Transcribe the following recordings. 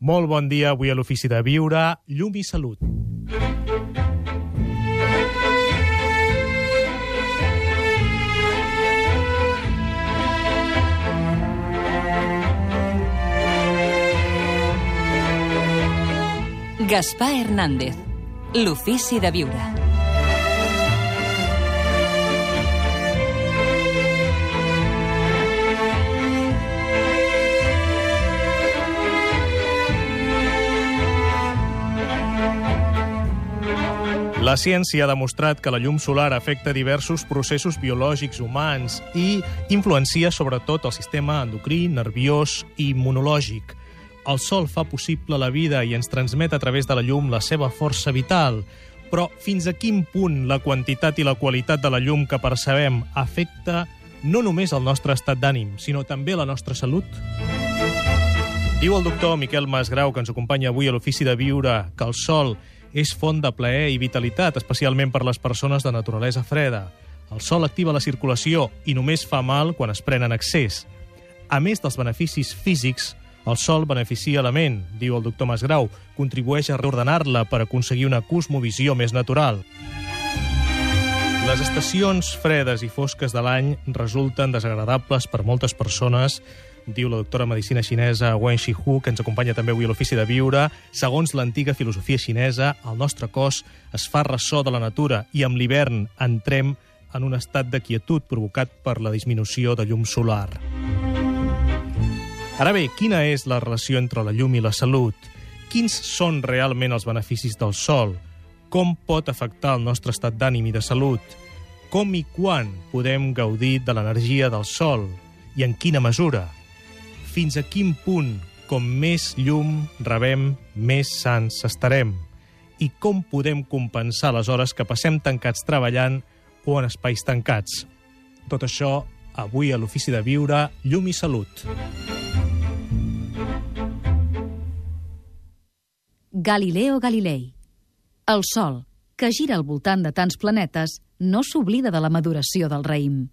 Molt bon dia, avui a l'Ofici de Viure, Llum i Salut. Gaspar Hernández, l'Ofici de Viure. La ciència ha demostrat que la llum solar afecta diversos processos biològics humans i influencia sobretot el sistema endocrí, nerviós i immunològic. El sol fa possible la vida i ens transmet a través de la llum la seva força vital. Però fins a quin punt la quantitat i la qualitat de la llum que percebem afecta no només el nostre estat d'ànim, sinó també la nostra salut? Diu el doctor Miquel Masgrau, que ens acompanya avui a l'Ofici de Viure, que el sol és font de plaer i vitalitat, especialment per les persones de naturalesa freda. El sol activa la circulació i només fa mal quan es pren en excés. A més dels beneficis físics, el sol beneficia la ment, diu el doctor Masgrau, contribueix a reordenar-la per aconseguir una cosmovisió més natural. Les estacions fredes i fosques de l'any resulten desagradables per moltes persones diu la doctora Medicina xinesa Wen Shihu, que ens acompanya també avui a l'Ofici de Viure. Segons l'antiga filosofia xinesa, el nostre cos es fa ressò de la natura i amb l'hivern entrem en un estat de quietud provocat per la disminució de llum solar. Ara bé, quina és la relació entre la llum i la salut? Quins són realment els beneficis del sol? Com pot afectar el nostre estat d'ànim i de salut? Com i quan podem gaudir de l'energia del sol? I en quina mesura? Fins a quin punt, com més llum rebem, més sants estarem? I com podem compensar les hores que passem tancats treballant o en espais tancats? Tot això avui a l'Ofici de Viure, Llum i Salut. Galileo Galilei. El Sol, que gira al voltant de tants planetes, no s'oblida de la maduració del raïm.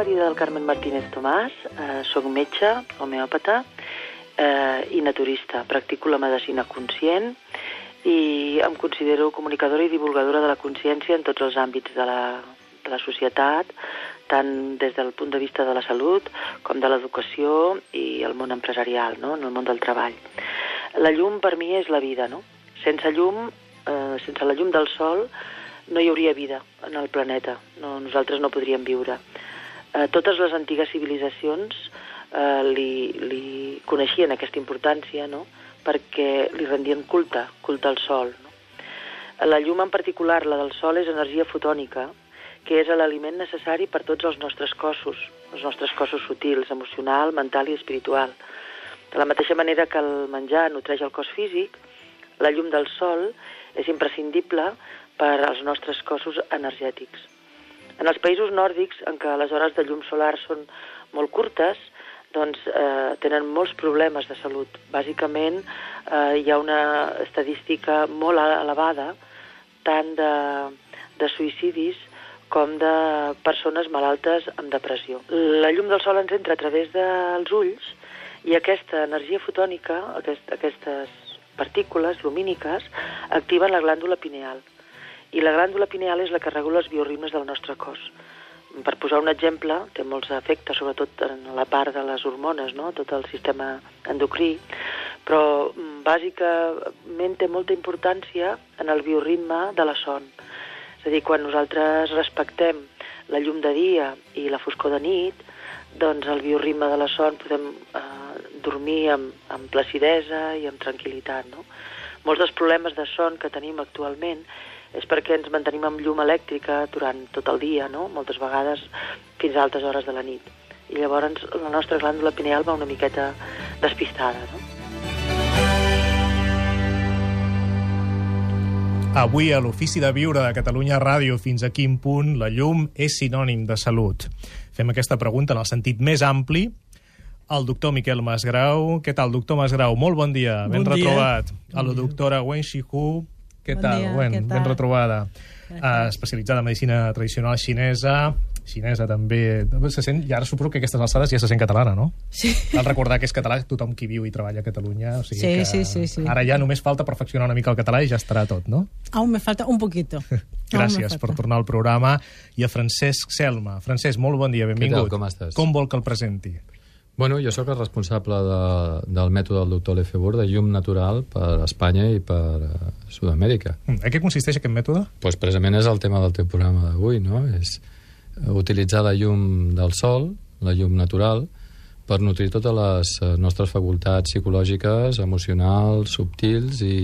Maria del Carmen Martínez Tomàs, eh, soc metge, homeòpata eh, i naturista. Practico la medicina conscient i em considero comunicadora i divulgadora de la consciència en tots els àmbits de la, de la societat, tant des del punt de vista de la salut com de l'educació i el món empresarial, no? en el món del treball. La llum per mi és la vida, no? Sense llum, eh, sense la llum del sol, no hi hauria vida en el planeta. No, nosaltres no podríem viure. Eh, totes les antigues civilitzacions eh, li, li coneixien aquesta importància, no?, perquè li rendien culte, culte al sol. No? La llum en particular, la del sol, és energia fotònica, que és l'aliment necessari per tots els nostres cossos, els nostres cossos sutils, emocional, mental i espiritual. De la mateixa manera que el menjar nutreix el cos físic, la llum del sol és imprescindible per als nostres cossos energètics. En els països nòrdics, en què les hores de llum solar són molt curtes, doncs eh, tenen molts problemes de salut. Bàsicament eh, hi ha una estadística molt elevada tant de, de suïcidis com de persones malaltes amb depressió. La llum del sol ens entra a través dels ulls i aquesta energia fotònica, aquest, aquestes partícules lumíniques, activen la glàndula pineal. I la glàndula pineal és la que regula els bioritmes del nostre cos. Per posar un exemple, té molts efectes, sobretot en la part de les hormones, no? tot el sistema endocrí, però mm, bàsicament té molta importància en el bioritme de la son. És a dir, quan nosaltres respectem la llum de dia i la foscor de nit, doncs el bioritme de la son podem eh, dormir amb, amb placidesa i amb tranquil·litat. No? Molts dels problemes de son que tenim actualment és perquè ens mantenim amb llum elèctrica durant tot el dia, no? moltes vegades fins a altes hores de la nit. I llavors la nostra glàndula pineal va una miqueta despistada. No? Avui a l'Ofici de Viure de Catalunya Ràdio fins a quin punt la llum és sinònim de salut? Fem aquesta pregunta en el sentit més ampli. El doctor Miquel Masgrau. Què tal, doctor Masgrau? Molt bon dia. Ben Bon dia. retrobat. A la doctora Wen Shihu, Què Bon tal? dia, Wen, què ben tal? retrobada. Uh, especialitzada en medicina tradicional xinesa, xinesa també... Se sent, I ara suposo que a aquestes alçades ja se sent catalana, no? Sí. Cal recordar que és català tothom qui viu i treballa a Catalunya. O sigui Sí, que sí, sí, sí. Ara ja només falta perfeccionar una mica el català i ja estarà tot, no? Aún me falta un poquito. Gràcies per tornar al programa. I a Francesc Selma. Francesc, molt bon dia, benvingut. com estàs? Com vol que el presenti? Bueno, jo sóc el responsable de, del mètode del doctor Lefebvre de llum natural per Espanya i per eh, Sud-amèrica. Mm, En què consisteix aquest mètode? Pues precisament és el tema del teu programa d'avui, no? És eh, utilitzar la llum del sol, la llum natural, per nutrir totes les eh, nostres facultats psicològiques, emocionals, subtils i,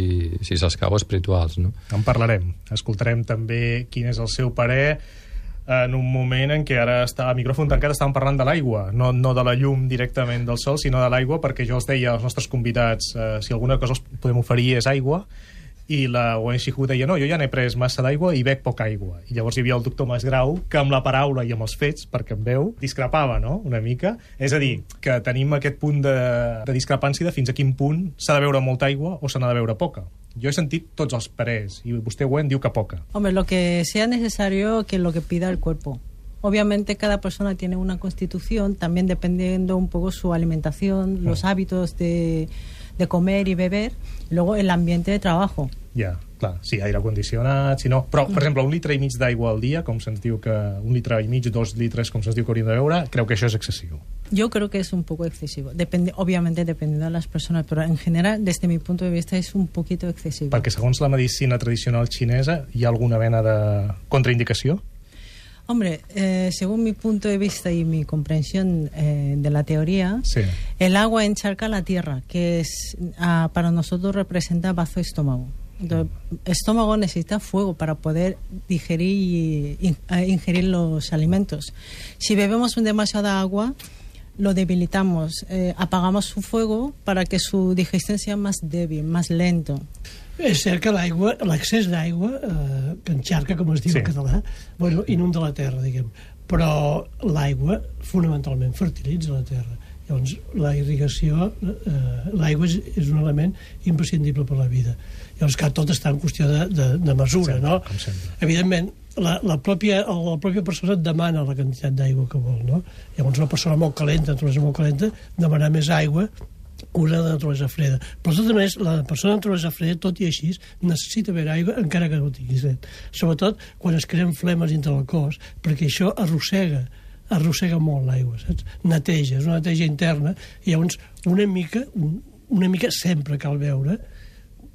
si s'escau, espirituals, no? En parlarem. Escoltarem també quin és el seu parer en un moment en què ara està a micròfon tancat estàvem parlant de l'aigua, no, no de la llum directament del sol, sinó de l'aigua, perquè jo els deia als nostres convidats eh, si alguna cosa els podem oferir és aigua, i la Wen Shihu deia, no, jo ja n'he pres massa d'aigua i bec poca aigua. I llavors hi havia el doctor Masgrau, que amb la paraula i amb els fets, perquè em veu, discrepava, no?, una mica. És a dir, que tenim aquest punt de, de discrepància de fins a quin punt s'ha de beure molta aigua o s'ha de beure poca. Jo he sentit tots els parers, i vostè, Wen, diu que poca. Hombre, lo que sea necesario que lo que pida el cuerpo. Obviamente cada persona tiene una constitución, también dependiendo un poco su alimentación, los hábitos de, de comer y beber, luego el ambiente de trabajo. Ja, clar, sí, aire condicionat, si no... Però, per exemple, un litre i mig d'aigua al dia, com se'ns diu que... Un litre i mig, dos litres, com se'ns diu que hauríem de beure, creu que això és excessiu. Yo creo que es un poco excesivo. Depende, obviamente dependiendo de las personas, pero en general, desde mi punto de vista, es un poquito excesivo. Perquè, segons la medicina tradicional xinesa, hi ha alguna mena de contraindicació? Hombre, eh, según mi punto de vista y mi comprensión eh, de la teoría, Sí. el agua encharca la tierra, que es ah, para nosotros representa bazo estómago. Entonces, estómago necesita fuego para poder digerir y in- eh, ingerir los alimentos. Si bebemos demasiada agua, lo debilitamos, eh, apagamos su fuego para que su digestión sea más débil, más lento. És cert que l'aigua, l'accés d'aigua, eh, que encharca, com es diu Sí. en català, bueno, inunda la terra, diguem. Però l'aigua, fonamentalment, fertilitza la terra. Llavors, la irrigació, eh, l'aigua és, és un element imprescindible per la vida. Llavors, que tot està en qüestió de, de, de mesura, Sempre, no? Evidentment, la, la, pròpia, la pròpia persona et demana la quantitat d'aigua que vol, no? Llavors, una persona molt calenta, naturalesa molt calenta, demanar més aigua una de naturalesa freda. Però de totes la persona de naturalesa freda, tot i així, necessita beure aigua encara que no tingui set. Sobretot quan es creen flemes dintre del cos, perquè això arrossega arrossega molt l'aigua, saps? Neteja, és una neteja interna, i llavors una mica, un, una mica sempre cal beure,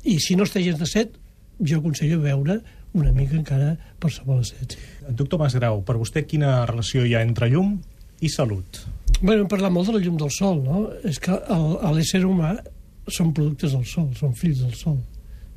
i si no estàs de set, jo aconsello beure una mica encara per la set. Sí. Doctor Masgrau, per vostè quina relació hi ha entre llum i salut? Bueno, hem parlat molt de la llum del sol, no? És que l'ésser humà són productes del sol, són fills del sol.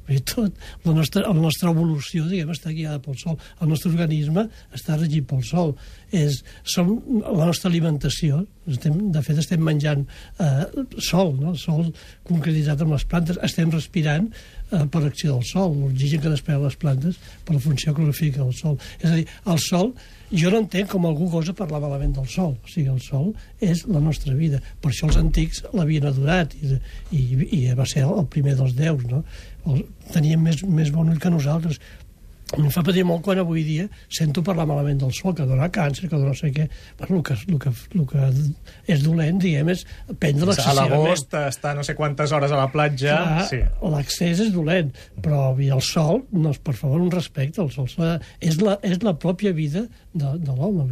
I tot, la nostra, la nostra evolució, diguem, està guiada pel sol. El nostre organisme està regit pel sol. És, som la nostra alimentació, estem, de fet estem menjant eh, sol, no? sol concretitzat amb les plantes, estem respirant eh, per acció del sol, l'oxigen que despleguen les plantes per la funció clorofílica del sol. És a dir, el sol, jo no entenc com algú gosa parlar malament del sol. O sigui, el sol és la nostra vida. Per això els antics l'havien adorat i, i, i va ser el primer dels déus, no? El, tenien més, més bon ull que nosaltres. A em fa patir molt quan avui dia sento parlar malament del sol, que dona càncer, que dona no sé què. Bueno, el que, el que, el que és dolent, diguem, és prendre A l'excessivament. l'agost està no sé quantes hores a la platja... Clar, Sí. L'accés és dolent, però i el sol, no, per favor, un respecte. El sol és la, és la pròpia vida de, de l'home.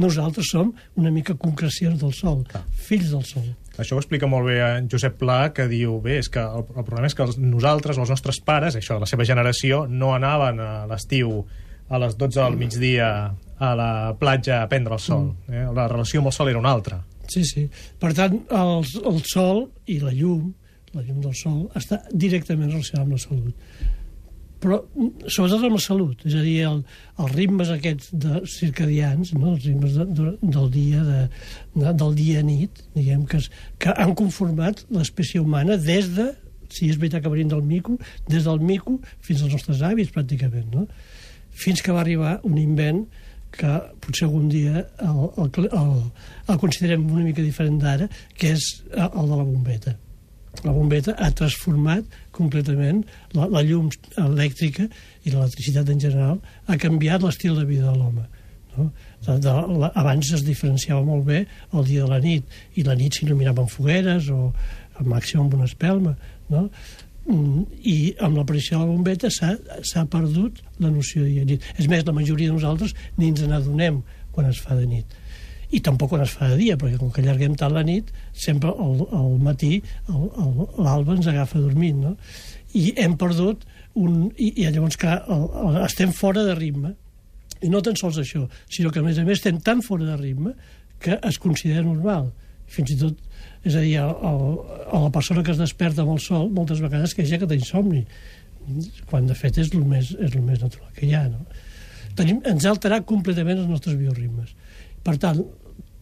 Nosaltres som una mica concrecions del sol, fills del sol. Això ho explica molt bé en Josep Pla, que diu, bé, és que el, el problema és que els, nosaltres, els nostres pares, això, la seva generació, no anaven a l'estiu a les 12 del migdia a la platja a prendre el sol. Eh? La relació amb el sol era una altra. Sí, sí. Per tant, el, el sol i la llum, la llum del sol, està directament relacionada amb la salut. Però mm, sobretot amb la salut, és a dir, el, els ritmes aquests de circadians, no? els ritmes de, de, del dia, de, de, del dia-nit, diguem, que, es, que han conformat l'espècie humana des de, si és veritat que venim del mico, des del mico fins als nostres avis, pràcticament, no? Fins que va arribar un invent que potser algun dia el, el, el, el considerem una mica diferent d'ara, que és el de la bombeta. La bombeta ha transformat completament la, la llum elèctrica i l'electricitat en general, ha canviat l'estil de vida de l'home. No? De, de, la, abans es diferenciava molt bé el dia de la nit, i la nit s'il·luminava amb fogueres o al màxim amb una espelma. No? Mm, I amb l'aparició de la bombeta s'ha perdut la noció de nit. És més, la majoria de nosaltres ni ens n'adonem quan es fa de nit i tampoc quan es fa de dia, perquè com que allarguem tant la nit, sempre al, al matí l'alba ens agafa dormint, no? I hem perdut un... I, i llavors, clar, el, el, estem fora de ritme. I no tan sols això, sinó que, a més a més, estem tan fora de ritme que es considera normal. Fins i tot, és a dir, a, a, a la persona que es desperta amb el sol, moltes vegades que ja que té insomni, quan de fet és el més, és el més natural que hi ha, no? Tenim, ens ha alterat completament els nostres bioritmes. Per tant,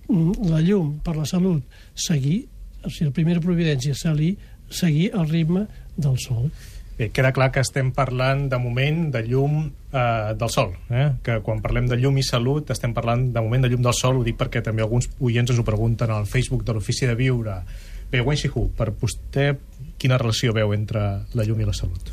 la llum per la salut seguir, o sigui, la primera providència seguir, seguir el ritme del sol. Bé, queda clar que estem parlant de moment de llum eh, del sol, eh? que quan parlem de llum i salut estem parlant de moment de llum del sol, ho dic perquè també alguns oients ens ho pregunten al Facebook de l'Ofici de Viure. Bé, Wen Xihu, per vostè quina relació veu entre la llum i la salut?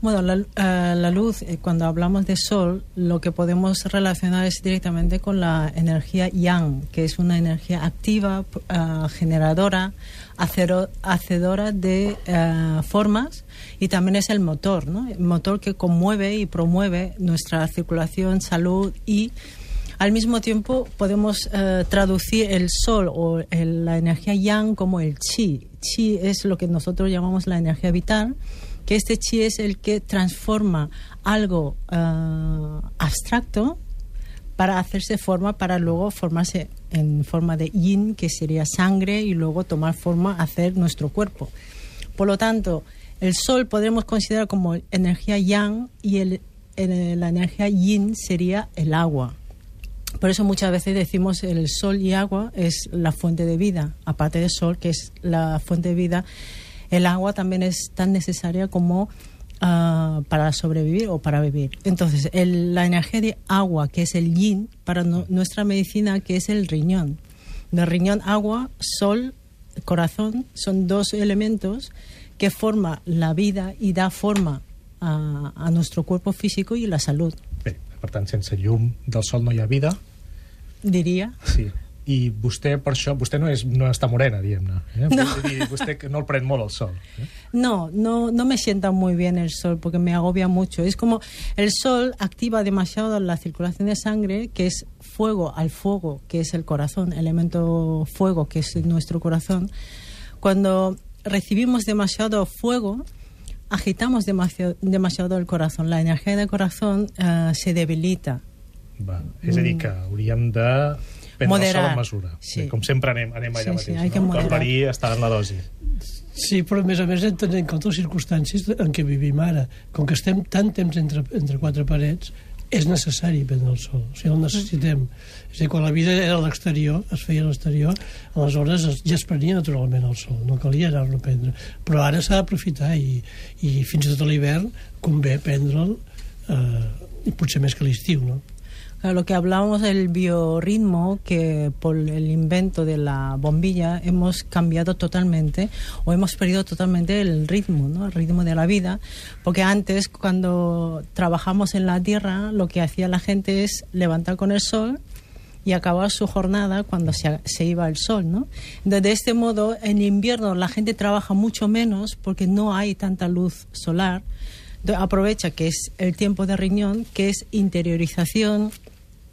Bueno, la, uh, la luz, eh, cuando hablamos de sol, lo que podemos relacionar es directamente con la energía yang, que es una energía activa, uh, generadora, hacedora de uh, formas y también es el motor, ¿no? El motor que conmueve y promueve nuestra circulación, salud y al mismo tiempo podemos traducir el sol o el, la energía yang como el chi. Chi es lo que nosotros llamamos la energía vital que este chi es el que transforma algo uh, abstracto para hacerse forma, para luego formarse en forma de yin, que sería sangre, y luego tomar forma, hacer nuestro cuerpo. Por lo tanto, el sol podemos considerar como energía yang y el, la energía yin sería el agua. Por eso muchas veces decimos el sol y agua es la fuente de vida, aparte del sol, que es la fuente de vida el agua también es tan necesaria como uh, para sobrevivir o para vivir. Entonces, el, la energía de agua, que es el yin, para no, nuestra medicina, que es el riñón. De riñón, agua, sol, corazón, son dos elementos que forman la vida y da forma a, a nuestro cuerpo físico y la salud. Bé, per tant, sense llum del sol no hi ha vida. Diria. Sí. I vostè per això, vostè no, és, no està morena, diguem-ne. Eh? No. Dir, vostè que no el pren molt el sol. Eh? No, no, no me sienta muy bien el sol porque me agobia mucho. Es como el sol activa demasiado la circulación de sangre, que es fuego al fuego, que es el corazón, elemento fuego, que es nuestro corazón. Cuando recibimos demasiado fuego, agitamos demasiado, demasiado el corazón. La energía del corazón uh, se debilita. Va. És a dir, que hauríem de prendre Moderar. el sol amb mesura. Sí. Com sempre anem, anem allà Sí, sí, mateix. hay que no? moderar. El perill està en la dosi. Sí, però a més a més hem de tenir en compte les circumstàncies en què vivim ara. Com que estem tant temps entre, entre quatre parets, és necessari prendre el sol, o sigui, el necessitem. És a dir, quan la vida era a l'exterior, es feia a l'exterior, aleshores es, ja es prenia naturalment el sol, no calia anar-lo a prendre. Però ara s'ha d'aprofitar i, i fins i tot a l'hivern convé prendre'l, eh, i potser més que l'estiu, no? Lo que hablábamos del biorritmo, que por el invento de la bombilla hemos cambiado totalmente o hemos perdido totalmente el ritmo, el ritmo de la vida, porque antes cuando trabajamos en la tierra lo que hacía la gente es levantar con el sol y acabar su jornada cuando se, se iba el sol, de este modo, en invierno la gente trabaja mucho menos porque no hay tanta luz solar. Aprovecha que es el tiempo de riñón, que es interiorización,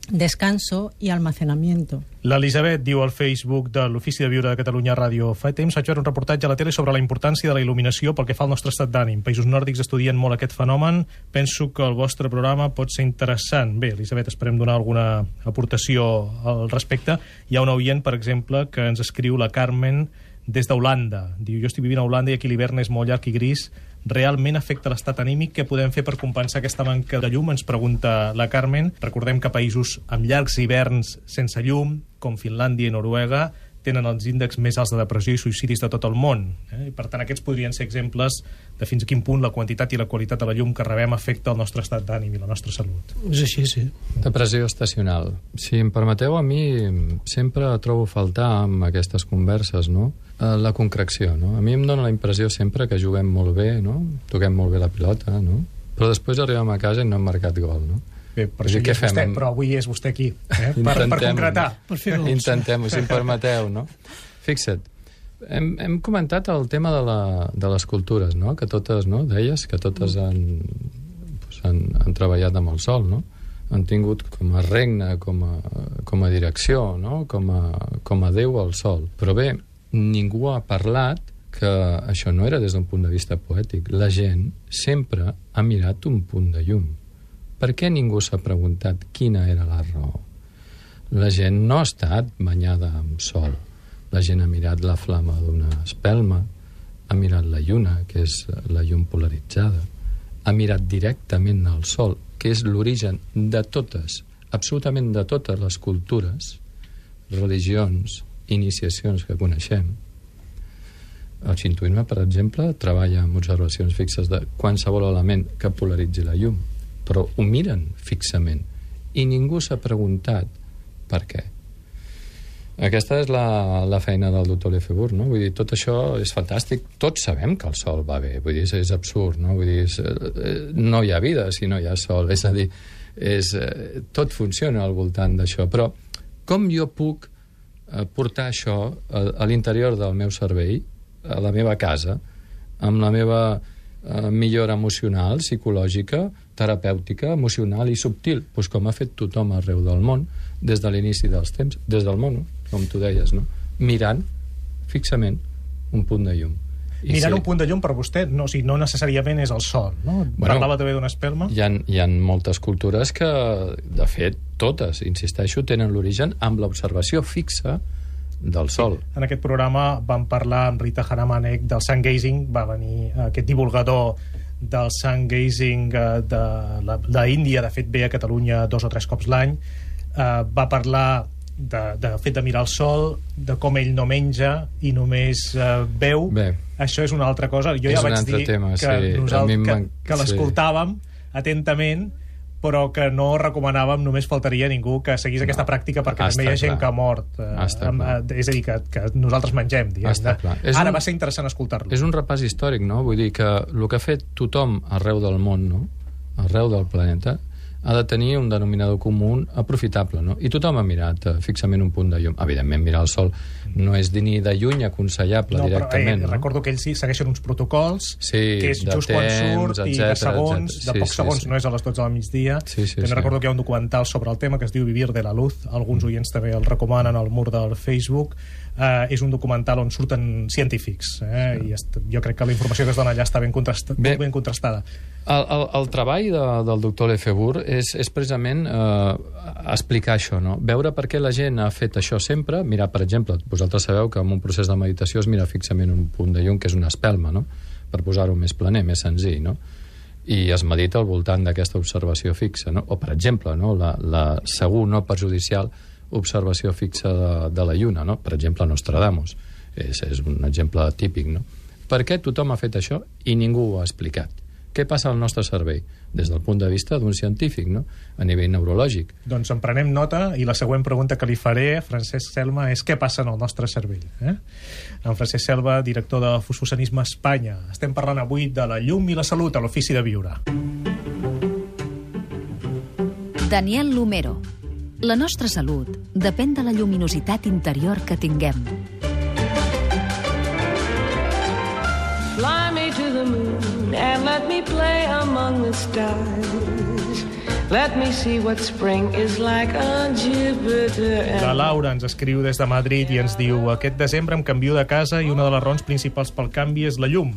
descanso i almacenamiento. L'Elisabet diu al Facebook de l'Ofici de Viure de Catalunya Ràdio fa temps vaig veure un reportatge a la tele sobre la importància de la il·luminació pel que fa al nostre estat d'ànim. Països nòrdics estudien molt aquest fenomen. Penso que el vostre programa pot ser interessant. Bé, Elisabet, esperem donar alguna aportació al respecte. Hi ha un oient, per exemple, que ens escriu la Carmen des d'Holanda. Diu, jo estic vivint a Holanda i aquí l'hivern és molt llarg i gris. Realment afecta l'estat anímic? Què podem fer per compensar aquesta manca de llum? Ens pregunta la Carmen. Recordem que països amb llargs hiverns sense llum, com Finlàndia i Noruega, tenen els índexs més alts de depressió i suïcidis de tot el món. Eh? I, per tant, aquests podrien ser exemples de fins a quin punt la quantitat i la qualitat de la llum que rebem afecta el nostre estat d'ànim i la nostra salut. És així, sí. Depressió estacional. Si em permeteu, a mi sempre trobo faltar amb aquestes converses, no? Eh, La concreció, no? A mi em dóna la impressió sempre que juguem molt bé, no? Toquem molt bé la pilota, no? Però després arribem a casa i no hem marcat gol, no? Bé, per això què és vostè, fem? però avui és vostè aquí, eh? per, per Intentem. concretar. Per fer gols. Intentem-ho, si em permeteu, no? Fixa't, hem, hem comentat el tema de, la, de les cultures, no? Que totes, no? Deies que totes han, doncs, han, han treballat amb el sol, no? Han tingut com a regne, com a, com a direcció, no? Com a, com a Déu al sol. Però bé, ningú ha parlat que això no era des d'un punt de vista poètic. La gent sempre ha mirat un punt de llum. Per què ningú s'ha preguntat quina era la raó? La gent no ha estat banyada amb sol. La gent ha mirat la flama d'una espelma, ha mirat la lluna, que és la llum polaritzada, ha mirat directament al sol, que és l'origen de totes, absolutament de totes les cultures, religions, iniciacions que coneixem. El xintuisme, per exemple, treballa amb observacions fixes de qualsevol element que polaritzi la llum, però ho miren fixament i ningú s'ha preguntat per què. Aquesta és la, la feina del doctor Lefebvre, no? Vull dir, tot això és fantàstic. Tots sabem que el sol va bé, vull dir, és, és absurd, no? Vull dir, és, eh, no hi ha vida si no hi ha sol, és a dir, és, eh, tot funciona al voltant d'això, però com jo puc portar això a, a l'interior del meu cervell, a la meva casa, amb la meva eh, millora emocional, psicològica, terapèutica, emocional i subtil, doncs com ha fet tothom arreu del món, des de l'inici dels temps, des del món, com tu deies, no? mirant fixament un punt de llum. Mirant sí, un punt de llum per vostè, no, o sigui, no necessàriament és el sol, no? Bueno, Parlava també d'una espelma. Hi ha, hi ha moltes cultures que, de fet, totes, insisteixo, tenen l'origen amb l'observació fixa del sol. En aquest programa vam parlar amb Rita Haramanek del sun gazing, va venir aquest divulgador del sun gazing eh, de la- d'Índia, de fet ve a Catalunya dos o tres cops l'any, eh, va parlar de, de fet de mirar el sol, de com ell no menja i només eh, veu. Bé. Això és una altra cosa. Jo És ja vaig dir tema, que, sí. Nosaltres, que, que sí. l'escoltàvem atentament però que no recomanàvem, només faltaria ningú que seguís aquesta No. pràctica perquè Està també hi ha gent clar. que ha mort. Eh, amb, eh, és a dir, que, que nosaltres mengem, Està clar. És Ara un- va ser interessant escoltar-lo. És un repàs històric, no? Vull dir que el que ha fet tothom arreu del món, no? arreu del planeta, ha de tenir un denominador comú aprofitable, no? I tothom ha mirat eh, fixament un punt de llum. Evidentment, mirar el sol no és de ni de lluny aconsellable no, però, directament, eh, no? recordo que ells sí segueixen uns protocols Sí, que és de just quan temps, surt i de etcètera, segons, etcètera. de Sí, pocs sí, segons, sí. no és a les 12 del migdia. Sí, sí, també sí. recordo que hi ha un documental sobre el tema que es diu Vivir de la Luz, alguns Mm. oients també el recomanen al mur del Facebook. Eh, és un documental on surten científics, eh? i est jo crec que la informació que es dona allà està ben, contrasta Bé. ben contrastada. El, el, el treball de, del doctor Lefebvre és, és precisament eh, explicar això, no? veure per què la gent ha fet això sempre, mirar, per exemple, vosaltres sabeu que en un procés de meditació es mira fixament un punt de llum que és una espelma, no? per posar-ho més planer, més senzill, no? i es medita al voltant d'aquesta observació fixa, no? o per exemple, no? la, la segur no perjudicial observació fixa de, de la lluna, no? per exemple, Nostradamus, és, és un exemple típic, no? Per què tothom ha fet això i ningú ho ha explicat? Què passa al nostre cervell? Des del punt de vista d'un científic, no? a nivell neurològic. Doncs en prenem nota i la següent pregunta que li faré a Francesc Selma és què passa en el nostre cervell. Eh? En Francesc Selva, director de Fusosanisme Espanya. Estem parlant avui de la llum i la salut a l'ofici de viure. Daniel Lumero. La nostra salut depèn de la lluminositat interior que tinguem. Fly me to the moon and let me play among the stars. Let me see what spring is like on Jupiter La Laura ens escriu des de Madrid i ens diu aquest desembre em canvio de casa i una de les raons principals pel canvi és la llum.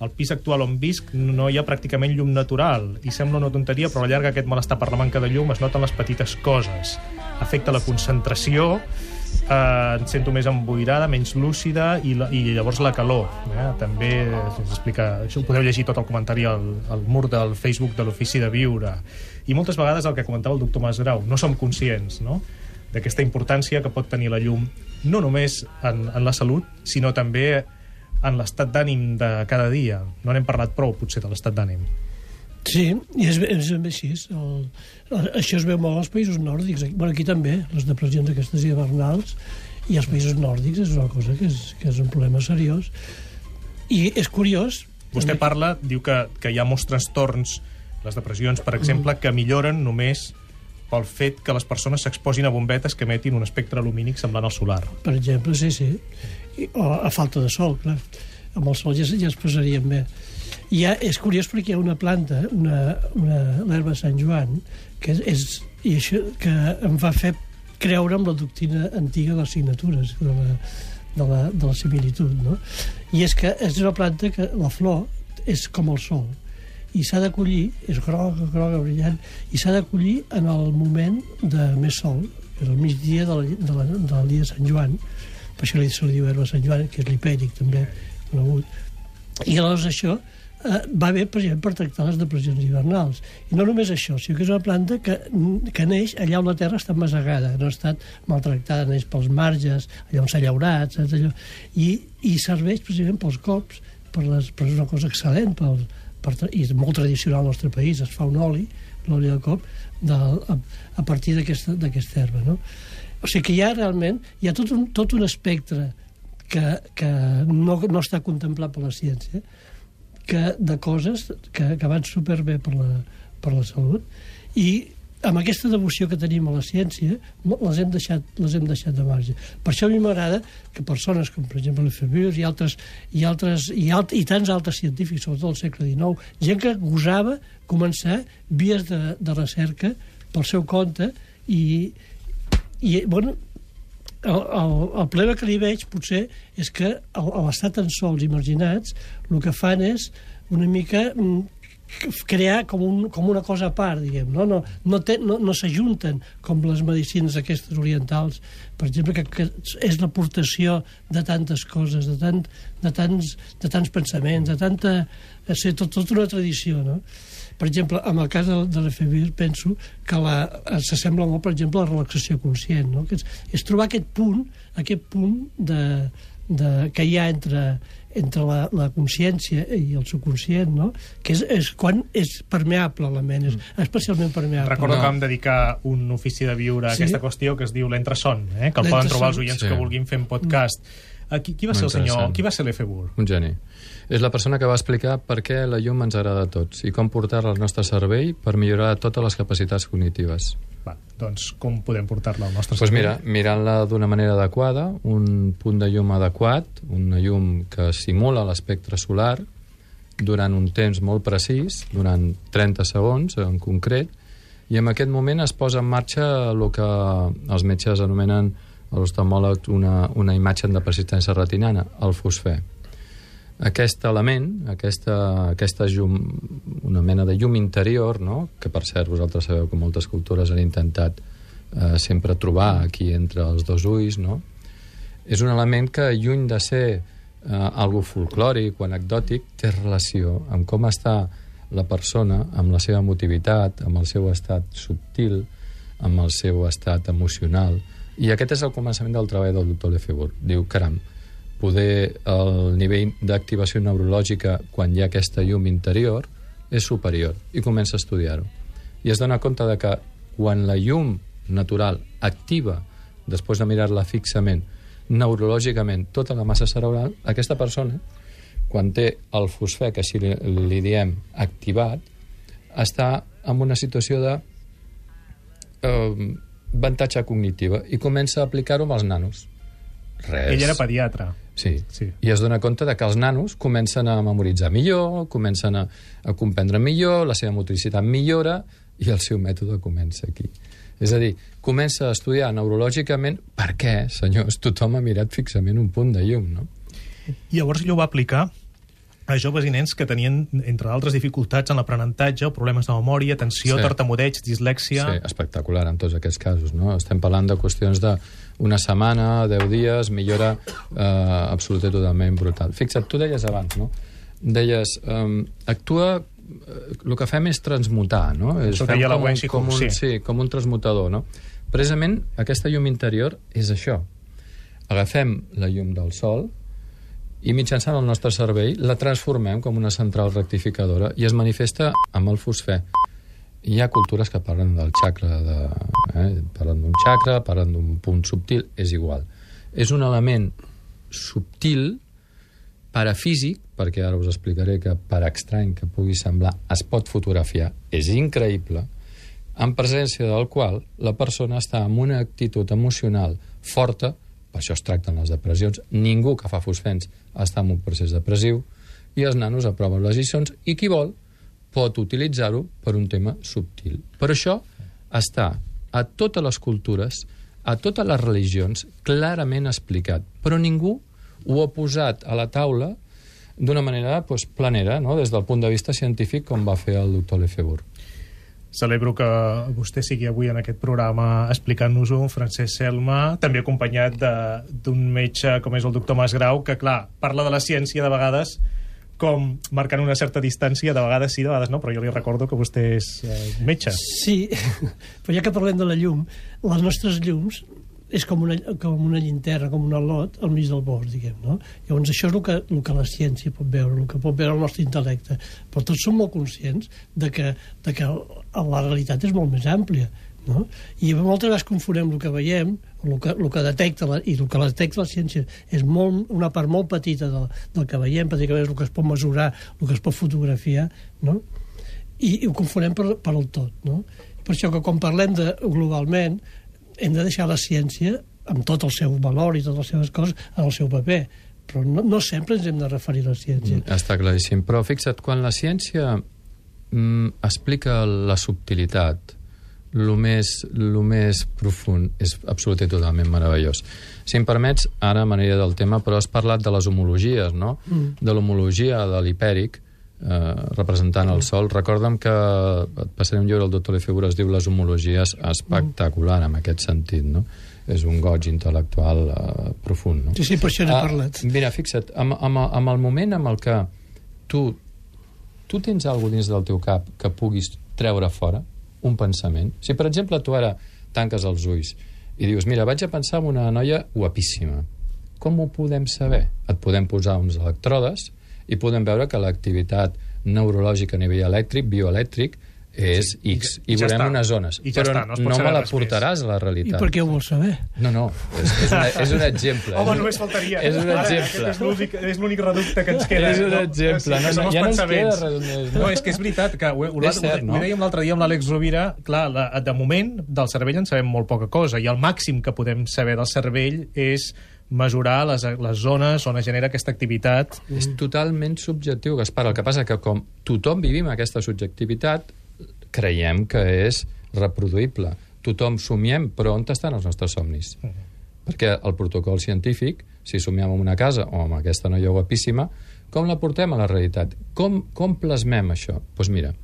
Al pis actual on visc no hi ha pràcticament llum natural i sembla una tonteria, però a la llarga aquest malestar per la manca de llum es noten les petites coses. Afecta la concentració, eh, em sento més emboirada, menys lúcida i, la, i llavors la calor. Eh? També s'explica, això ho podeu llegir tot el comentari al, al mur del Facebook de l'Ofici de Viure. I moltes vegades el que comentava el doctor Masgrau, no som conscients, no? d'aquesta importància que pot tenir la llum no només en, en la salut, sinó també en l'estat d'ànim de cada dia. No n'hem parlat prou, potser, de l'estat d'ànim. Sí, i és, és ben així. El, això es veu molt als països nòrdics. Aquí, bueno, aquí també, les depressions aquestes hivernals, i als països nòrdics és una cosa que és, que és un problema seriós. I és curiós... Vostè també- parla, diu que, que hi ha molts trastorns, les depressions, per exemple, que milloren només pel fet que les persones s'exposin a bombetes que emetin un espectre lumínic semblant al solar. Per exemple, sí, sí. I, o a falta de sol, clar. Amb el sol ja, ja es posaríem bé. I ha, és curiós perquè hi ha una planta, una, una, l'herba Sant Joan, que és, i això que em va fer creure amb la doctrina antiga de les signatures, de la, de la, de la similitud, no? I és que és una planta que la flor és com el sol, i s'ha de collir, és groga, groga, brillant, i s'ha de collir en el moment de més sol, que és el migdia de la, de la, del dia de Sant Joan, per això se li diu herba Sant Joan, que és l'hipèric també conegut. I aleshores això eh, va bé, per exemple, per tractar les depressions hivernals. I no només això, sinó que és una planta que, que neix allà on la terra està masegada, no ha estat maltractada, neix pels marges, allà on s'ha llaurat, saps allò? I, I serveix precisament pels cops, per, les, per una cosa excel·lent, pel, per, i és molt tradicional al nostre país, es fa un oli, l'oli de cop, del, a, a partir d'aquesta herba, no? O sigui que hi ha realment, hi ha tot un, tot un espectre que, que no, no està contemplat per la ciència, que, de coses que, que van superbé per la, per la salut, i amb aquesta devoció que tenim a la ciència les hem deixat, les hem deixat de marge. Per això a mi m'agrada que persones com, per exemple, Lefebvre i altres, i, altres, i, alt, i tants altres científics, sobretot al segle XIX, gent que gosava començar vies de, de recerca pel seu compte i, i bueno, el, el, el problema que li veig potser és que a l'estar tan sols i marginats el que fan és una mica mm, crear com, un, com una cosa a part, diguem, no, no, no, té, no, no s'ajunten com les medicines aquestes orientals, per exemple, que, que és l'aportació de tantes coses, de, tant, de, tants, de tants pensaments, de tanta... eh, Ser tot, una tradició, no? Per exemple, en el cas de, de l'Efebir penso que la, s'assembla molt, per exemple, a la relaxació conscient, no? que és, és trobar aquest punt, aquest punt de, de, que hi ha entre, entre la, la consciència i el subconscient, no? que és, és quan és permeable la ment, és especialment permeable. Recordo que vam dedicar un ofici de viure a Sí. aquesta qüestió que es diu l'entreson, eh? que el poden trobar els oients Sí. que vulguin fer un podcast. Qui, qui va ser el senyor? Qui va ser l'Efebur? Un geni. És la persona que va explicar per què la llum ens agrada a tots i com portar-la al nostre cervell per millorar totes les capacitats cognitives. Va, doncs com podem portar-la al nostre Doncs pues cervell? mira, mirant-la d'una manera adequada, un punt de llum adequat, una llum que simula l'espectre solar durant un temps molt precís, durant 30 segons en concret, i en aquest moment es posa en marxa el que els metges anomenen a l'oftalmòleg una, una imatge de persistència retinana, el fosfer. Aquest element, aquesta, aquesta llum, una mena de llum interior, no? que per cert vosaltres sabeu que moltes cultures han intentat eh, sempre trobar aquí entre els dos ulls, no? és un element que, lluny de ser eh, algo folclòric o anecdòtic, té relació amb com està la persona, amb la seva emotivitat, amb el seu estat subtil, amb el seu estat emocional. I aquest és el començament del treball del doctor Lefebvre. Diu, caram, poder el nivell d'activació neurològica quan hi ha aquesta llum interior és superior i comença a estudiar-ho. I es dona compte de que quan la llum natural activa, després de mirar-la fixament, neurològicament tota la massa cerebral, aquesta persona, quan té el fosfer, que així li, li diem, activat, està en una situació de eh, avantatge cognitiva i comença a aplicar-ho amb els nanos. Res. Ell era pediatre. Sí. Sí. I es dona compte de que els nanos comencen a memoritzar millor, comencen a, a comprendre millor, la seva motricitat millora i el seu mètode comença aquí. És a dir, comença a estudiar neurològicament per què, senyors, tothom ha mirat fixament un punt de llum, no? I llavors ell ho va aplicar a joves i nens que tenien, entre altres dificultats en l'aprenentatge, problemes de memòria, tensió, Sí. tartamudeig, dislèxia... Sí, espectacular en tots aquests casos, no? Estem parlant de qüestions de una setmana, 10 dies, millora eh, absoluta i totalment brutal. Fixa't, tu deies abans, no? Deies, eh, actua el que fem és transmutar, no? És, fem com un- com un, sí. sí, com un transmutador, no? Precisament, aquesta llum interior és això. Agafem la llum del sol i mitjançant el nostre cervell la transformem com una central rectificadora i es manifesta amb el fosfè. Hi ha cultures que parlen del xacra, de, eh? parlen d'un xacra, parlen d'un punt subtil, és igual. És un element subtil, parafísic, perquè ara us explicaré que per estrany que pugui semblar es pot fotografiar, és increïble, en presència del qual la persona està en una actitud emocional forta, per això es tracten les depressions, ningú que fa fosfens està en un procés depressiu, i els nanos aproven les lliçons, i qui vol pot utilitzar-ho per un tema subtil. Per això està a totes les cultures, a totes les religions, clarament explicat, però ningú ho ha posat a la taula d'una manera doncs, planera, no? des del punt de vista científic, com va fer el doctor Lefebvre. Celebro que vostè sigui avui en aquest programa explicant-nos-ho, Francesc Selma, també acompanyat d'un metge com és el doctor Masgrau, que, clar, parla de la ciència de vegades com marcant una certa distància, de vegades sí, de vegades no, però jo li recordo que vostè és eh, metge. Sí, però ja que parlem de la llum, les nostres llums és com una, com una llinterna, com un al·lot al mig del bosc, diguem, no? Llavors això és el que, el que la ciència pot veure, el que pot veure el nostre intel·lecte. Però tots som molt conscients de que, de que la realitat és molt més àmplia, no? I moltes vegades confonem el que veiem, el que, el que detecta la, i el que detecta la ciència és molt, una part molt petita del, del que veiem, pràcticament és el que es pot mesurar, el que es pot fotografiar, no? I, i ho confonem per, per el tot, no? Per això que quan parlem de globalment hem de deixar la ciència amb tot el seu valor i totes les seves coses en el seu paper però no, no sempre ens hem de referir a la ciència. Mm. Està claríssim. Però fixa't, quan la ciència mm, explica la subtilitat, el més, lo més profund, és absolut i totalment meravellós. Si em permets, ara a manera del tema, però has parlat de les homologies, no? Mm. De l'homologia de l'hipèric, eh, representant el Sol. Recorda'm que et passaré un llibre al doctor Lefebvre, es diu Les homologies, espectacular en aquest sentit, no? És un goig intel·lectual eh, profund, no? Sí, sí, per això n'he Ah, parlat. Mira, fixa't, amb, amb, amb el moment amb el que tu, tu tens alguna dins del teu cap que puguis treure fora, un pensament. Si, per exemple, tu ara tanques els ulls i dius, mira, vaig a pensar en una noia guapíssima. Com ho podem saber? Et podem posar uns electrodes i podem veure que l'activitat neurològica a nivell elèctric, bioelèctric, és Sí, i X, ja- i, i ja veurem està. unes zones. I ja Però està, no no me la portaràs a la I realitat. per què ho vols saber? No, no, és, és, una, és un exemple. Home, només faltaria. És un Ara, exemple. és l'únic- reducte que ens queda. És un no? exemple. No, que no, els ja no ens queda res més, no? No, és que és veritat, que ho, ho, És cert, ho, no? ho dèiem l'altre dia amb l'Àlex Rovira, clar, la, de moment del cervell en sabem molt poca cosa, i el màxim que podem saber del cervell és mesurar les, les zones on es genera aquesta activitat. És totalment subjectiu, Gaspar. El que passa que com tothom vivim aquesta subjectivitat, creiem que és reproduïble. Tothom somiem, però on estan els nostres somnis? Perquè el protocol científic, si somiem en una casa o amb aquesta noia guapíssima, com la portem a la realitat? Com, com plasmem això? Doncs pues mira,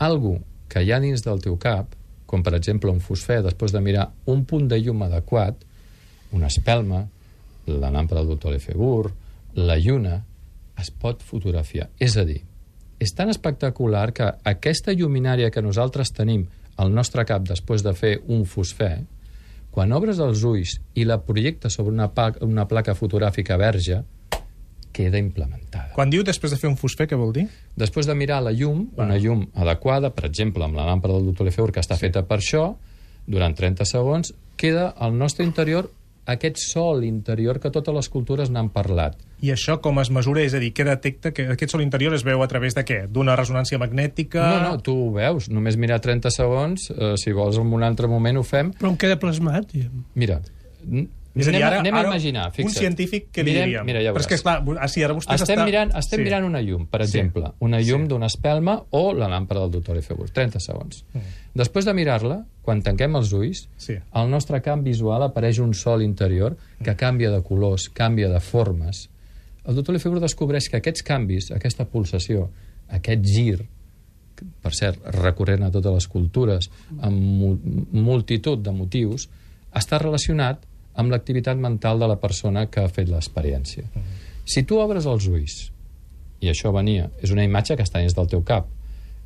algú que hi ha dins del teu cap, com per exemple un fosfè, després de mirar un punt de llum adequat, una espelma, la làmpada del doctor Lefebvre, la lluna, es pot fotografiar. És a dir, és tan espectacular que aquesta lluminària que nosaltres tenim al nostre cap després de fer un fosfè, quan obres els ulls i la projectes sobre una, pa una placa fotogràfica verge, queda implementada. Quan diu després de fer un fosfè, què vol dir? Després de mirar la llum, una llum adequada, per exemple, amb la làmpada del doctor Lefebvre, que està feta per això, durant 30 segons, queda al nostre interior aquest sol interior que totes les cultures n'han parlat. I això com es mesura? És a dir, què detecta? Que aquest sol interior es veu a través de què? D'una resonància magnètica? No, no, tu ho veus, només mirar 30 segons, eh, si vols en un altre moment ho fem. Però em queda plasmat, diguem. Mira, És a dir, anem, ara, anem ara a imaginar, un fixa't. científic, què li diríem? Mira, ja Però és que, veuràs. esclar, ah, sí, ara vostè Estem, està... mirant, estem sí. mirant una llum, per Sí. exemple, una llum Sí. d'una espelma o la làmpada del doctor Lefebvre, 30 segons. Mm. Després de mirar-la, quan tanquem els ulls, Sí. al nostre camp visual apareix un sol interior que canvia de colors, canvia de formes. El doctor Lefebvre descobreix que aquests canvis, aquesta pulsació, aquest gir, per cert, recorrent a totes les cultures, amb mu multitud de motius, està relacionat amb l'activitat mental de la persona que ha fet l'experiència. Si tu obres els ulls, i això venia, és una imatge que està dins del teu cap,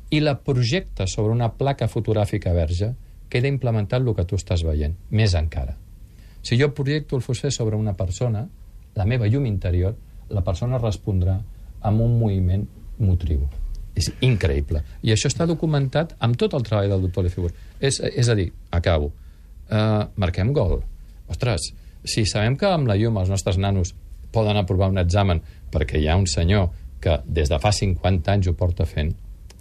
i la projectes sobre una placa fotogràfica verge, queda implementat el que tu estàs veient, més encara. Si jo projecto el fosfer sobre una persona, la meva llum interior, la persona respondrà amb un moviment motriu. És increïble. I això està documentat amb tot el treball del doctor Lefebvre. És, és a dir, acabo, uh, marquem gol. Ostres, si sabem que amb la llum els nostres nanos poden aprovar un examen perquè hi ha un senyor que des de fa 50 anys ho porta fent,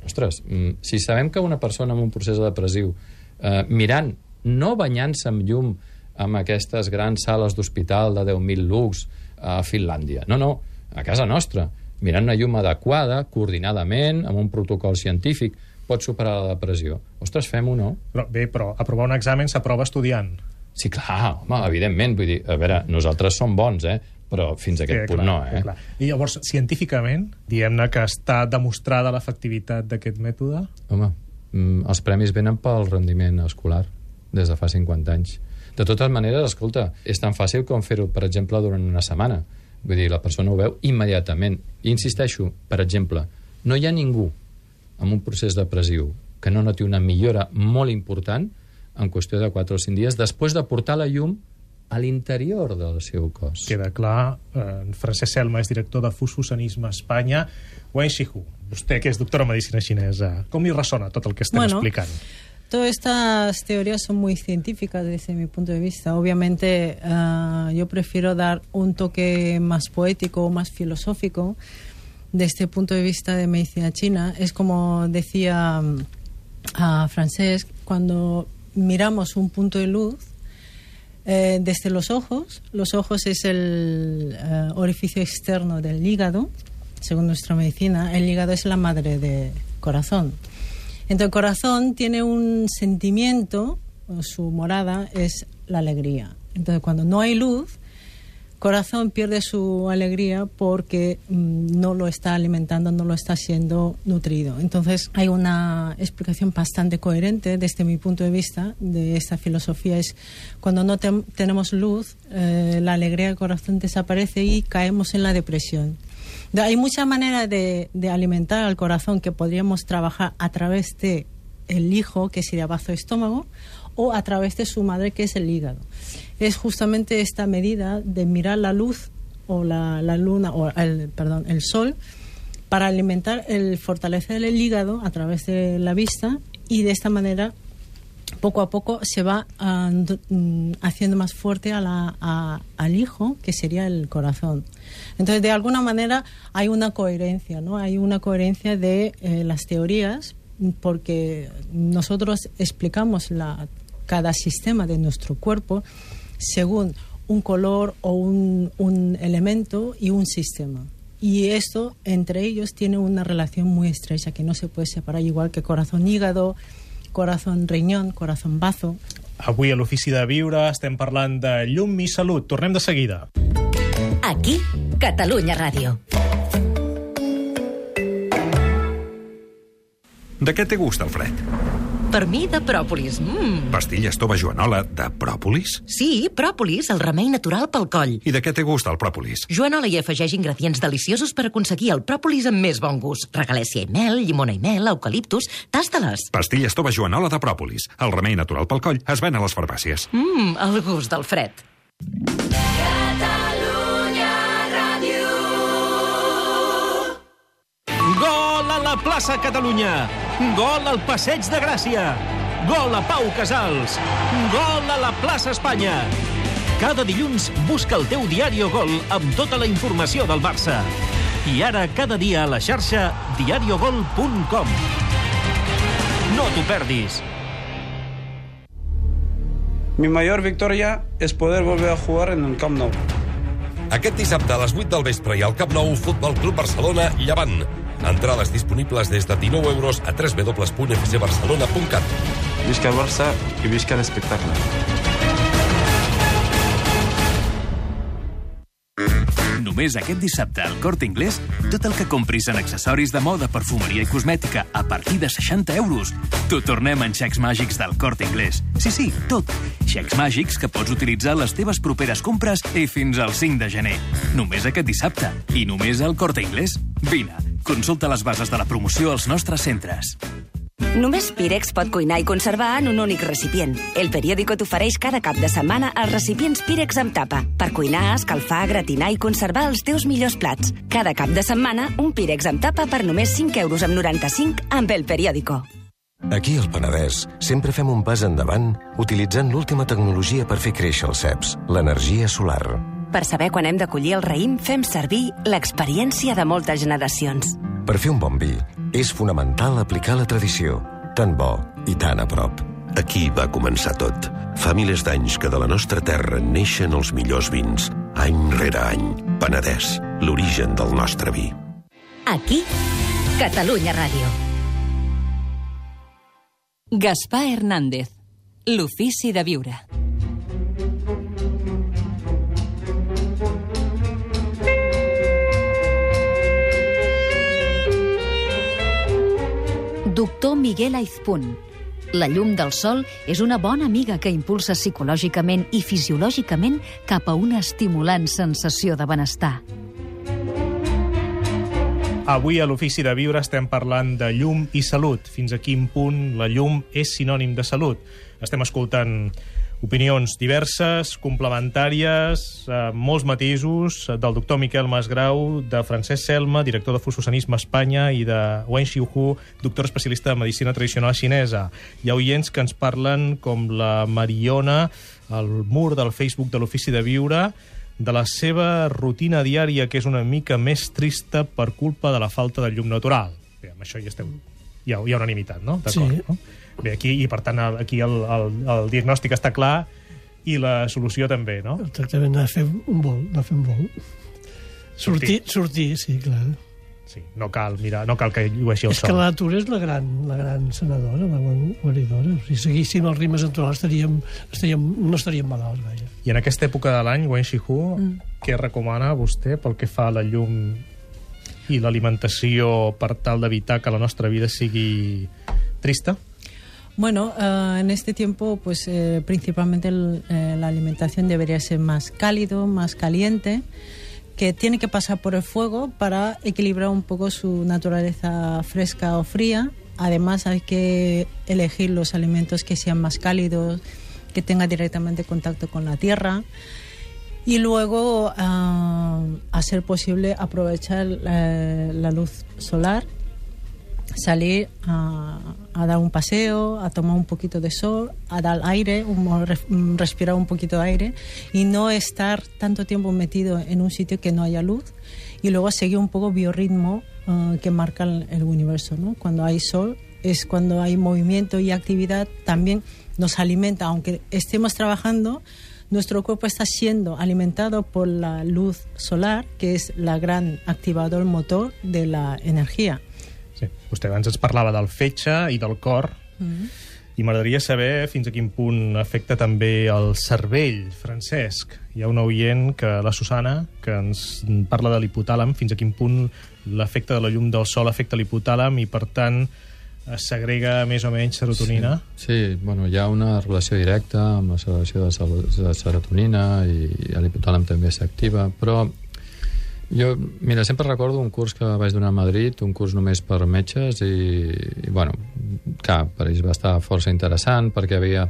ostres, mm, si sabem que una persona amb un procés depressiu, eh, mirant, no banyant-se amb llum amb aquestes grans sales d'hospital de 10.000 lux a Finlàndia, no, no, a casa nostra, mirant una llum adequada, coordinadament, amb un protocol científic, pot superar la depressió. Ostres, fem-ho, no? Però, bé, però aprovar un examen s'aprova estudiant. Sí, clar, home, evidentment, vull dir, a veure, nosaltres som bons, eh? però fins a aquest Sí, punt clar, no, eh? clar. I llavors, científicament, diguem-ne que està demostrada l'efectivitat d'aquest mètode? Home, mm, els premis venen pel rendiment escolar des de fa 50 anys. De totes maneres, escolta, és tan fàcil com fer-ho, per exemple, durant una setmana. Vull dir, la persona ho veu immediatament. I insisteixo, per exemple, no hi ha ningú amb un procés depressiu que no noti una millora molt important en qüestió de 4 o 5 dies després de portar la llum a l'interior del seu cos. Queda clar, eh, en Francesc Selma és director de Fususanisme a Espanya. Wen Shihu, vostè que és doctora en Medicina Xinesa, com li ressona tot el que estem Bueno, explicant? Todas estas teorías son muy científicas desde mi punto de vista. Obviamente, ah, yo prefiero dar un toque más poético o más filosófico desde este punto de vista de medicina china. Es como decía mm, a Francesc, cuando miramos un punto de luz eh, desde los ojos, los ojos es el eh, orificio externo del hígado, según nuestra medicina, el hígado es la madre del corazón. Entonces el corazón tiene un sentimiento, su morada es la alegría. Entonces cuando no hay luz, corazón pierde su alegría porque mm, no lo está alimentando, no lo está siendo nutrido. Entonces hay una explicación bastante coherente desde mi punto de vista de esta filosofía. Es cuando no tem- tenemos luz, eh, la alegría del corazón desaparece y caemos en la depresión. De- Hay muchas maneras de, de alimentar al corazón que podríamos trabajar a través de el hijo, que sería bazo estómago, o a través de su madre, que es el hígado. Es justamente esta medida de mirar la luz o la, la luna, o el, perdón, el sol, para alimentar, el fortalecer el hígado a través de la vista y de esta manera poco a poco se va ah, mm, haciendo más fuerte al hijo, que sería el corazón. Entonces, de alguna manera hay una coherencia, ¿no? Hay una coherencia de eh, las teorías, porque nosotros explicamos la, cada sistema de nuestro cuerpo según un color o un, un elemento y un sistema. Y esto, entre ellos, tiene una relación muy estrecha que no se puede separar, igual que corazón-hígado, corazón-riñón, corazón-bazo. Avui a l'Ofici de Viure estem parlant de llum i salut. Tornem de seguida. Aquí, Catalunya Ràdio. De què té gust el fred? Per mi, de pròpolis. Mm. Pastilles tova joanola de pròpolis? Sí, pròpolis, el remei natural pel coll. I de què té gust el pròpolis? Joanola hi afegeix ingredients deliciosos per aconseguir el pròpolis amb més bon gust. Regalèsia i mel, llimona i mel, eucaliptus... Tasta-les. Pastilles tova joanola de pròpolis. El remei natural pel coll es ven a les farmàcies. Mmm, el gust del fred. Gol a la plaça Catalunya! Gol al Passeig de Gràcia! Gol a Pau Casals! Gol a la plaça Espanya! Cada dilluns busca el teu diari o gol amb tota la informació del Barça. I ara, cada dia a la xarxa diariogol.com. No t'ho perdis. Mi mayor victoria es poder volver a jugar en el Camp Nou. Aquest dissabte a les 8 del vespre i al Camp Nou Futbol Club Barcelona Llevant. Entrades disponibles des de 19 euros a www.fcbarcelona.cat. Visca el Barça i visca l'espectacle. Només aquest dissabte al Corte Inglés, tot el que compris en accessoris de moda, perfumeria i cosmètica a partir de 60 euros. T'ho tornem en xecs màgics del Corte Inglés. Sí, sí, tot. Xecs màgics que pots utilitzar a les teves properes compres i fins al 5 de gener. Només aquest dissabte. I només al Corte Inglés. Vine, consulta les bases de la promoció als nostres centres. Només Pirex pot cuinar i conservar en un únic recipient. El periòdico t'ofereix cada cap de setmana els recipients Pirex amb tapa per cuinar, escalfar, gratinar i conservar els teus millors plats. Cada cap de setmana, un Pirex amb tapa per només 5 euros amb 95 amb el periòdico. Aquí al Penedès sempre fem un pas endavant utilitzant l'última tecnologia per fer créixer els ceps, l'energia solar. Per saber quan hem de collir el raïm, fem servir l'experiència de moltes generacions. Per fer un bon vi, és fonamental aplicar la tradició, tan bo i tan a prop. Aquí va començar tot. Fa milers d'anys que de la nostra terra neixen els millors vins, any rere any. Penedès, l'origen del nostre vi. Aquí, Catalunya Ràdio. Gaspar Hernández, l'ofici de viure. Doctor Miguel Aizpun. La llum del sol és una bona amiga que impulsa psicològicament i fisiològicament cap a una estimulant sensació de benestar. Avui a l'Ofici de Viure estem parlant de llum i salut. Fins a quin punt la llum és sinònim de salut. Estem escoltant opinions diverses, complementàries, eh, molts matisos del doctor Miquel Masgrau, de Francesc Selma, director de Fusosanisme Espanya, i de Wen Xiuhu, doctor especialista de Medicina Tradicional Xinesa. Hi ha oients que ens parlen com la Mariona, al mur del Facebook de l'Ofici de Viure, de la seva rutina diària, que és una mica més trista per culpa de la falta de llum natural. Bé, amb això hi estem... Hi ha, hi ha unanimitat, no? D'acord, Sí. no? Bé, aquí, i per tant, aquí el, el, el diagnòstic està clar i la solució també, no? El tractament ha de fer un vol, de fer un vol. Sortir, sortir, sí, clar. Sí, no cal, mira, no cal que llueixi el És que sol. la natura és la gran, la gran sanadora, la guan- guaridora. Si seguíssim els ritmes naturals estaríem, estaríem, no estaríem malalts, vaja. I en aquesta època de l'any, Wen Shihu, mm. què recomana vostè pel que fa a la llum i l'alimentació per tal d'evitar que la nostra vida sigui trista? Bueno, eh, en este tiempo, pues eh, principalmente el- eh, la alimentación debería ser más cálido, más caliente, que tiene que pasar por el fuego para equilibrar un poco su naturaleza fresca o fría. Además, hay que elegir los alimentos que sean más cálidos, que tengan directamente contacto con la tierra. Y luego, ah, a ser posible, aprovechar la luz solar salir a, dar un paseo, a tomar un poquito de sol, a dar aire, un- res- respirar un poquito de aire y no estar tanto tiempo metido en un sitio que no haya luz y luego seguir un poco biorritmo eh, que marca el, el universo. ¿no? Cuando hay sol es cuando hay movimiento y actividad, también nos alimenta, aunque estemos trabajando, nuestro cuerpo está siendo alimentado por la luz solar, que es la gran activador motor de la energía. Sí. Vostè abans ens parlava del fetge i del cor, i m'agradaria saber fins a quin punt afecta també el cervell, Francesc. Hi ha un oient, que la Susana, que ens parla de l'hipotàlam, fins a quin punt l'efecte de la llum del sol afecta l'hipotàlam i, per tant, es segrega més o menys serotonina. Sí, sí bueno, hi ha una relació directa amb la segregació de, de serotonina i, i l'hipotàlam també s'activa, però jo, mira, sempre recordo un curs que vaig donar a Madrid, un curs només per metges i, i bueno, clar, per ells va estar força interessant perquè havia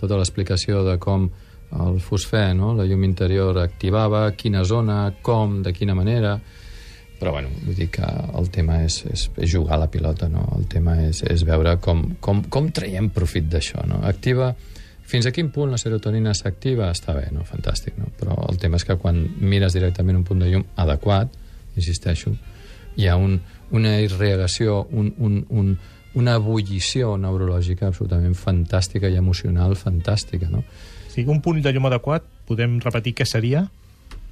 tota l'explicació de com el fosfè, no? la llum interior activava, quina zona, com, de quina manera però bueno, vull dir que el tema és, és, és jugar a la pilota, no? El tema és, és veure com, com, com traiem profit d'això, no? Activa... Fins a quin punt la serotonina s'activa? Està bé, no? Fantàstic, no? Però el tema és que quan mires directament un punt de llum adequat, insisteixo, hi ha un, una irrigació, un, un, un, una ebullició neurològica absolutament fantàstica i emocional fantàstica, no? Sí, un punt de llum adequat, podem repetir què seria?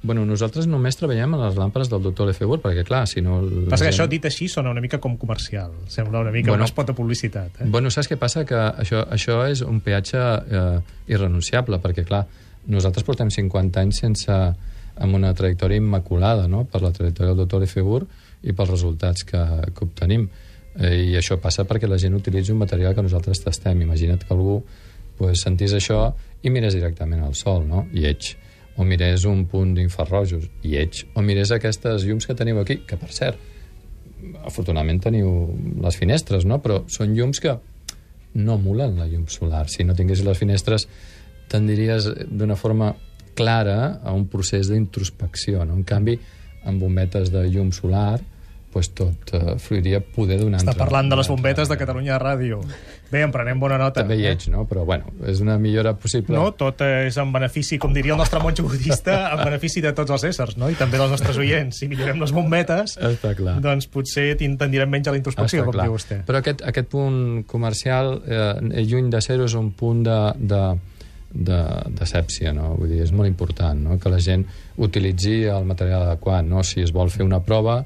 Bueno, nosaltres només treballem a les làmpades del doctor Lefebvre, perquè, clar, si no... Passa que gent- això dit així sona una mica com comercial. Sembla una mica Bueno. un espot de publicitat. Eh? Bueno, saps què passa? Que això, això és un peatge eh, irrenunciable, perquè, clar, nosaltres portem 50 anys sense amb una trajectòria immaculada, no?, per la trajectòria del doctor Lefebvre i pels resultats que, que obtenim. Eh, I això passa perquè la gent utilitza un material que nosaltres tastem. Imagina't que algú pues, sentís això i mirés directament al sol, no?, lleig. O mirés un punt d'infrarrojos, lleig. O mirés aquestes llums que teniu aquí, que, per cert, afortunadament teniu les finestres, no? però són llums que no emulen la llum solar. Si no tinguessis les finestres, tendiries d'una forma clara a un procés d'introspecció. No? En canvi, amb bombetes de llum solar, pues tot eh, fluiria poder donar... Està parlant de les bombetes de Catalunya Ràdio. Bé, en prenem bona nota. També hi ets, no? Però, bueno, és una millora possible. No, tot és en benefici, com diria el nostre monjo budista, en benefici de tots els éssers, no? I també dels nostres oients. Si millorem les bombetes, Està clar. doncs potser tendirem menys a la introspecció, Està com clar. diu vostè. Però aquest, aquest punt comercial, eh, lluny de ser-ho, és un punt de, de, de, de sèpcia, no? Vull dir, és molt important, no?, que la gent utilitzi el material adequat, no? Si es vol fer una prova,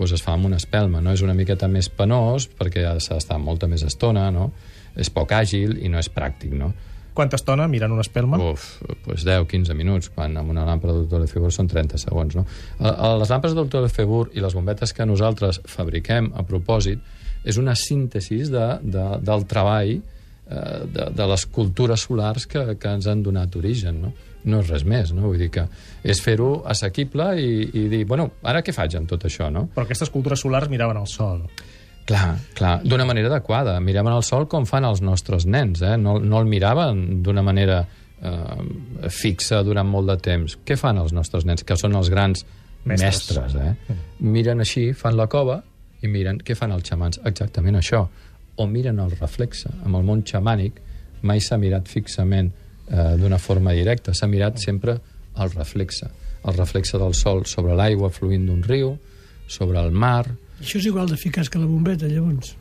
doncs es fa amb una espelma, no? És una miqueta més penós, perquè s'ha d'estar molta més estona, no? És poc àgil i no és pràctic, no? Quanta estona mirant una espelma? Uf, doncs 10-15 minuts, quan amb una làmpada d'Autor Lefebvre són 30 segons, no? Les làmpades d'Autor Lefebvre i les bombetes que nosaltres fabriquem a propòsit és una síntesi de, de, del treball eh, de, de les cultures solars que, que ens han donat origen, no? No és res més, no? Vull dir que és fer-ho assequible i, i dir, bueno, ara què faig amb tot això, no? Però aquestes cultures solars miraven al sol. Clar, clar, d'una manera adequada. Miraven el sol com fan els nostres nens, eh? no, no el miraven d'una manera eh, fixa durant molt de temps. Què fan els nostres nens, que són els grans Mestres. mestres? eh? Miren així, fan la cova i miren què fan els xamans. Exactament això. O miren el reflexe. Amb el món xamànic mai s'ha mirat fixament eh, d'una forma directa, s'ha mirat sempre el reflexe. El reflexe del sol sobre l'aigua fluint d'un riu, sobre el mar, Això és igual d'eficaç que la bombeta, llavors.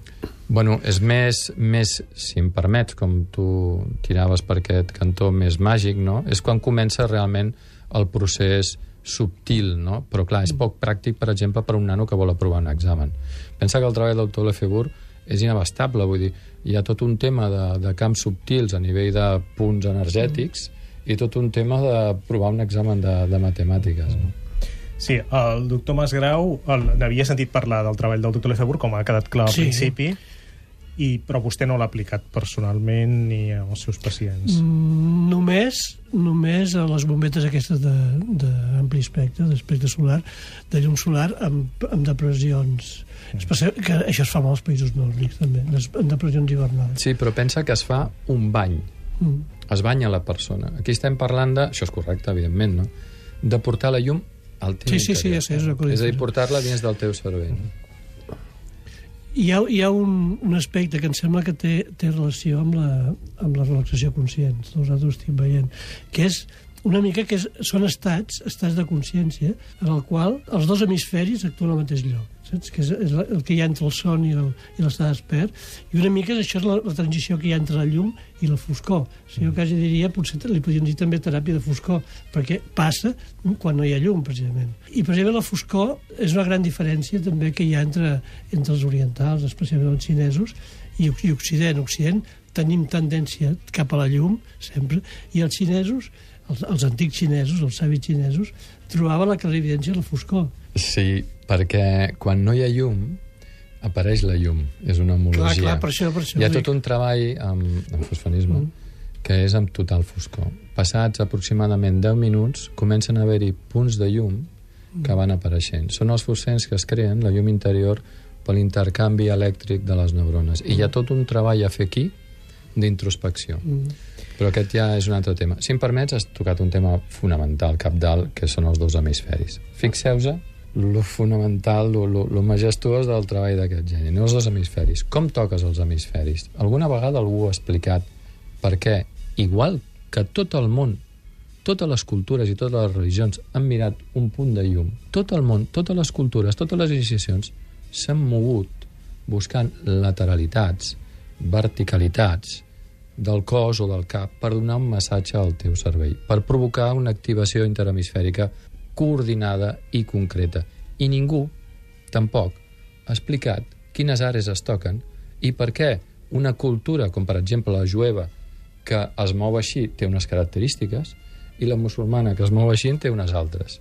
Bueno, és més, més, si em permets, com tu tiraves per aquest cantó més màgic, no? És quan comença realment el procés subtil, no? Però clar, és poc pràctic, per exemple, per un nano que vol aprovar un examen. Pensa que el treball del Tole Febur és inabastable, vull dir, hi ha tot un tema de, de camps subtils a nivell de punts energètics i tot un tema de provar un examen de, de matemàtiques, no? Sí, el doctor Masgrau el- n'havia sentit parlar del treball del doctor Lefebvre, com ha quedat clar al Sí. principi, i, però vostè no l'ha aplicat personalment ni als seus pacients. Mm, Només, només a les bombetes aquestes de- d'ampli espectre, d'espectre solar, de llum solar, amb, amb depressions. Especial, que això es fa molt als països nòrdics, també, amb depressions hivernals. Sí, però pensa que es fa un bany. Mm. es banya la persona. Aquí estem parlant de... Això és correcte, evidentment, no? De portar la llum al teu Sí, sí, sí, interior. ja sé, és que És a dir, portar-la dins del teu cervell. Hi ha, hi ha un, un aspecte que em sembla que té, té relació amb la, amb la relaxació conscient, nosaltres estic veient, que és una mica que és, són estats, estats de consciència, en el qual els dos hemisferis actuen al mateix lloc. Saps? Que és, és el que hi ha entre el son i l'estat despert. I una mica això és la, la transició que hi ha entre la llum i la foscor. O sigui, jo quasi diria, potser li podríem dir també teràpia de foscor, perquè passa quan no hi ha llum, precisament. I, precisament, la foscor és una gran diferència també que hi ha entre, entre els orientals, especialment els xinesos, i, i Occident. Occident tenim tendència cap a la llum, sempre, i els xinesos, els, els antics xinesos, els savis xinesos, trobaven la clarividència a la foscor. Sí, perquè quan no hi ha llum, apareix la llum. És una homologia. Clar, clar, per això- per això hi ha tot un treball amb, amb fosfanisme mm. que és amb total foscor. Passats aproximadament 10 minuts, comencen a haver-hi punts de llum que van apareixent. Són els fosfens que es creen, la llum interior, per l'intercanvi elèctric de les neurones. I hi ha tot un treball a fer aquí d'introspecció. Mm. Però aquest ja és un altre tema. Si em permets, has tocat un tema fonamental, capdalt, que són els dos hemisferis. Fixeu-vos lo fonamental, lo, lo, lo majestuós del treball d'aquest geni, no els dos hemisferis. Com toques els hemisferis? Alguna vegada algú ha explicat per què, igual que tot el món, totes les cultures i totes les religions han mirat un punt de llum, tot el món, totes les cultures, totes les iniciacions s'han mogut buscant lateralitats, verticalitats del cos o del cap per donar un massatge al teu cervell, per provocar una activació interhemisfèrica coordinada i concreta. I ningú, tampoc, ha explicat quines àrees es toquen i per què una cultura, com per exemple la jueva, que es mou així, té unes característiques, i la musulmana, que es mou així, té unes altres.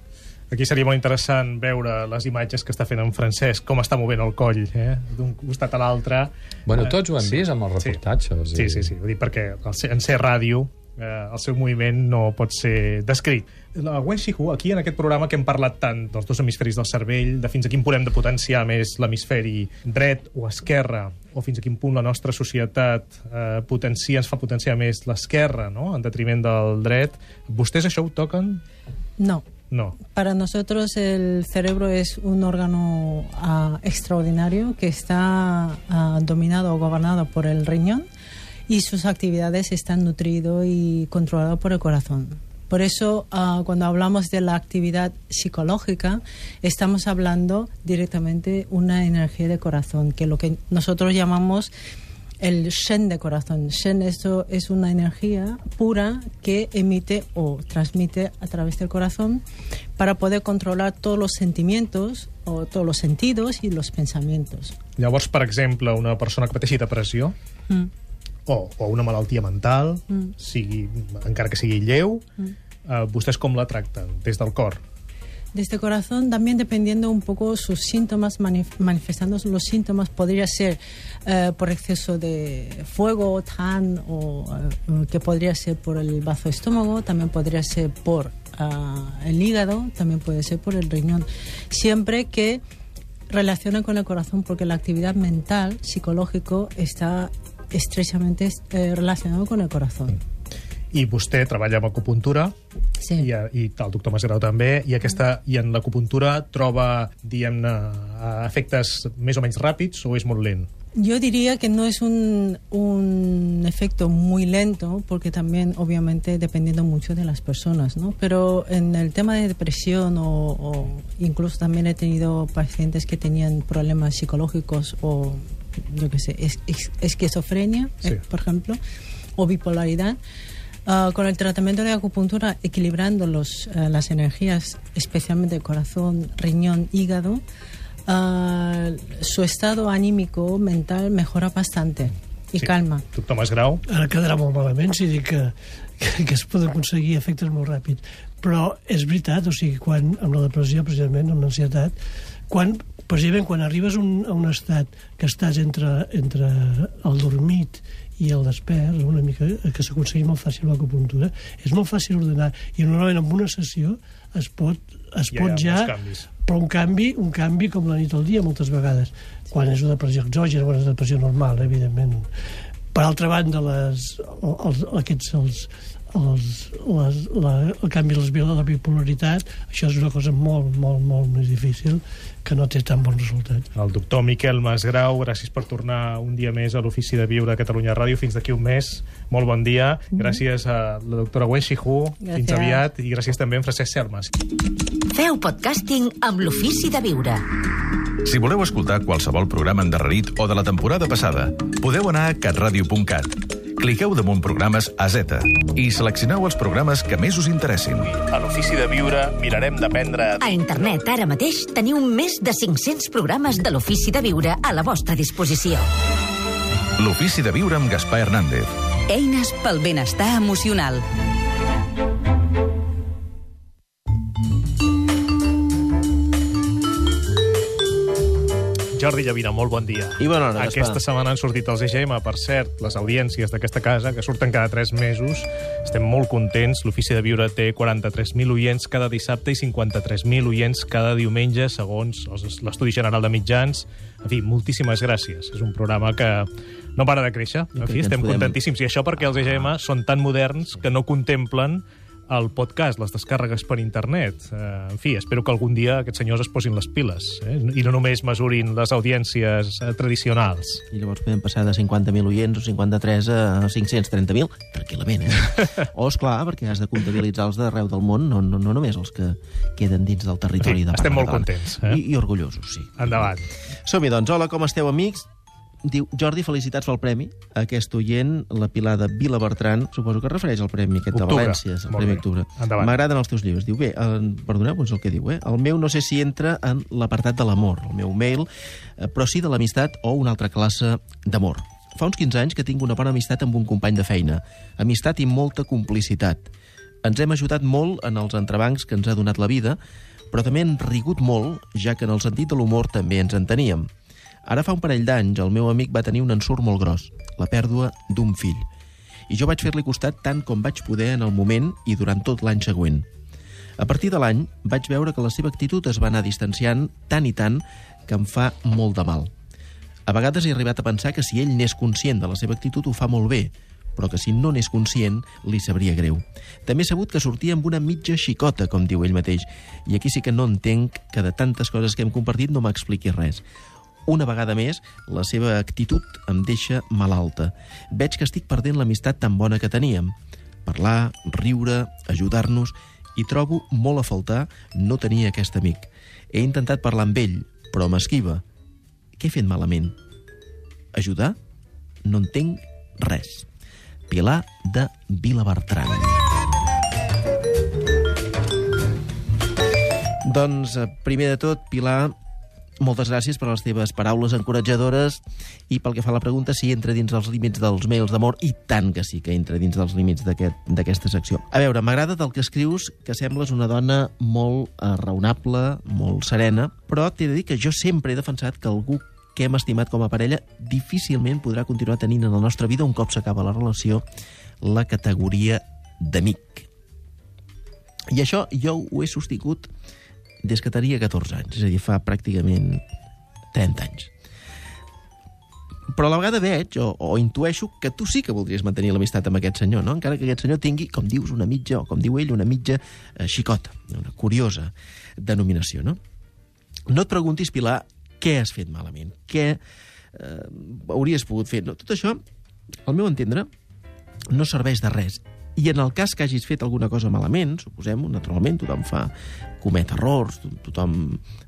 Aquí seria molt interessant veure les imatges que està fent en Francesc, com està movent el coll, eh? d'un costat a l'altre. Bueno, Eh, tots ho hem sí. vist amb els reportatges. Sí, sí, sí. Vull dir, perquè en ser ràdio eh, el seu moviment no pot ser descrit. La Wen Shihu, aquí en aquest programa que hem parlat tant dels dos hemisferis del cervell, de fins a quin punt hem de potenciar més l'hemisferi dret o esquerre, o fins a quin punt la nostra societat eh, potencia, ens fa potenciar més l'esquerra, no?, en detriment del dret. Vostès això ho toquen? No. No. Para nosotros el cerebro es un órgano ah, extraordinario que está ah, dominado o gobernado por el riñón y sus actividades están nutrido y controlado por el corazón. Por eso, ah, cuando hablamos de la actividad psicológica, estamos hablando directamente una energía de corazón, que lo que nosotros llamamos el Shen de corazón. Shen esto es una energía pura que emite o transmite a través del corazón para poder controlar todos los sentimientos o todos los sentidos y los pensamientos. Llavors, per exemple, una persona que pateixi depressió Mm. o, o una malaltia mental, Mm. sigui, encara que sigui lleu, Mm. eh, vostès com la tracten des del cor? Desde el corazón, también dependiendo un poco sus síntomas, manif- manifestando los síntomas, podría ser eh, por exceso de fuego, tan, o eh, que podría ser por el bazo estómago, también podría ser por ah, el hígado, también puede ser por el riñón. Siempre que relaciona con el corazón, porque la actividad mental, psicológico, está estrechamente eh, relacionado con el corazón. I vostè treballa amb acupuntura, sí. i, i el doctor Masgrau també, i, aquesta, i en l'acupuntura troba, diguem-ne, eh, efectes més o menys ràpids o és molt lent? Yo diría que no es un, un efecto muy lento, porque también, obviamente, dependiendo mucho de las personas, ¿no? Pero en el tema de depresión o, o incluso también he tenido pacientes que tenían problemas psicológicos o, yo qué sé, es- es- esquizofrenia, Sí. eh, por ejemplo, o bipolaridad. Ah, con el tratamiento de acupuntura, equilibrando los, eh, las energías, especialmente el corazón, riñón, hígado, ah, su estado anímico, mental, mejora bastante y Sí. calma. Doctor Masgrau? Ara quedarà molt malament si dic que, que, que es poden aconseguir efectes molt ràpids. Però és veritat, o sigui, quan, amb la depressió, precisament, amb l'ansietat, quan, precisament quan arribes un, a un estat que estàs entre, entre el dormit i el despert, una mica que s'aconsegueix molt fàcil l'acupuntura, és molt fàcil ordenar. I normalment amb una sessió es pot, es Ja pot ja... Però un canvi, un canvi com la nit al dia moltes vegades, quan és una depressió exògena o és una depressió normal, evidentment. Per altra banda, les, els, aquests, els, els, les, la, el canvi de la bipolaritat, això és una cosa molt, molt, molt més difícil que no té tan bons resultats. El doctor Miquel Masgrau, gràcies per tornar un dia més a l'Ofici de Viure a Catalunya Ràdio. Fins d'aquí un mes. Molt bon dia. Gràcies a la doctora Wen Shihu. Fins aviat. I gràcies també a en Francesc Selmas. Feu podcasting amb l'ofici de viure. Si voleu escoltar qualsevol programa endarrerit o de la temporada passada, podeu anar a catradio.cat. Cliqueu damunt programes a Z i seleccioneu els programes que més us interessin. A l'Ofici de Viure mirarem d'aprendre... A internet ara mateix teniu més de 500 programes de l'ofici de viure a la vostra disposició. L'Ofici de Viure amb Gaspar Hernández. Eines pel benestar emocional. Jordi Llavina, molt bon dia. I bona hora, Aquesta Gaspar. setmana han sortit els EGM, per cert, les audiències d'aquesta casa, que surten cada 3 mesos. Estem molt contents. L'Ofici de Viure té 43.000 oients cada dissabte i 53.000 oients cada diumenge, segons l'Estudi General de Mitjans. En fi, moltíssimes gràcies. És un programa que no para de créixer. En fi, estem podem- contentíssims. I això perquè els EGM són tan moderns que no contemplen el podcast, les descàrregues per internet. Eh, en fi, espero que algun dia aquests senyors es posin les piles eh? i no només mesurin les audiències eh, tradicionals. I llavors podem passar de 50.000 oients o 53 a 530.000, tranquil·lament, eh? o, esclar, perquè has de comptabilitzar els d'arreu del món, no, no, no només els que queden dins del territori fi, de estem molt catalana. contents, eh? I, I orgullosos, sí. Endavant. Som-hi, doncs. Hola, com esteu, amics? Diu, Jordi, felicitats pel premi. Aquest oient, la Pilar de Vila Bertran, suposo que es refereix al premi aquest Octubre. de València, el Molt Premi bé. Octubre. Endavant. M'agraden els teus llibres. Diu, bé, eh, perdoneu, és el que diu, eh? El meu no sé si entra en l'apartat de l'amor, el meu mail, eh, però sí de l'amistat o una altra classe d'amor. Fa uns 15 anys que tinc una bona amistat amb un company de feina. Amistat i molta complicitat. Ens hem ajudat molt en els entrebancs que ens ha donat la vida, però també hem rigut molt, ja que en el sentit de l'humor també ens enteníem. Ara fa un parell d'anys el meu amic va tenir un ensurt molt gros, la pèrdua d'un fill. i jo vaig fer-li costat tant com vaig poder en el moment i durant tot l'any següent. A partir de l'any vaig veure que la seva actitud es va anar distanciant tant i tant que em fa molt de mal. A vegades he arribat a pensar que si ell n'és conscient de la seva actitud ho fa molt bé, però que si no n'és conscient li sabria greu. També he sabut que sortia amb una mitja xicota, com diu ell mateix, i aquí sí que no entenc que de tantes coses que hem compartit no m'expliqui res. Una vegada més, la seva actitud em deixa malalta. Veig que estic perdent l'amistat tan bona que teníem. Parlar, riure, ajudar-nos... I trobo molt a faltar no tenir aquest amic. He intentat parlar amb ell, però m'esquiva. Què he fet malament? Ajudar? No entenc res. Pilar de Vilabertran. Doncs, eh, primer de tot, Pilar, moltes gràcies per les teves paraules encoratjadores i pel que fa a la pregunta si entra dins dels límits dels mails d'amor i tant que sí que entra dins dels límits d'aquesta aquest, secció. A veure, m'agrada del que escrius que sembles una dona molt eh, raonable, molt serena, però t'he de dir que jo sempre he defensat que algú que hem estimat com a parella difícilment podrà continuar tenint en la nostra vida un cop s'acaba la relació la categoria d'amic. I això jo ho he sostingut des que tenia 14 anys, és a dir, fa pràcticament 30 anys. Però a la vegada veig o, o intueixo que tu sí que voldries mantenir l'amistat amb aquest senyor, no? encara que aquest senyor tingui, com dius, una mitja, o com diu ell, una mitja eh, xicota, una curiosa denominació. No? no et preguntis, Pilar, què has fet malament, què eh, hauries pogut fer. No, tot això, al meu entendre, no serveix de res. I en el cas que hagis fet alguna cosa malament, suposem, naturalment, tothom fa, comet errors, tothom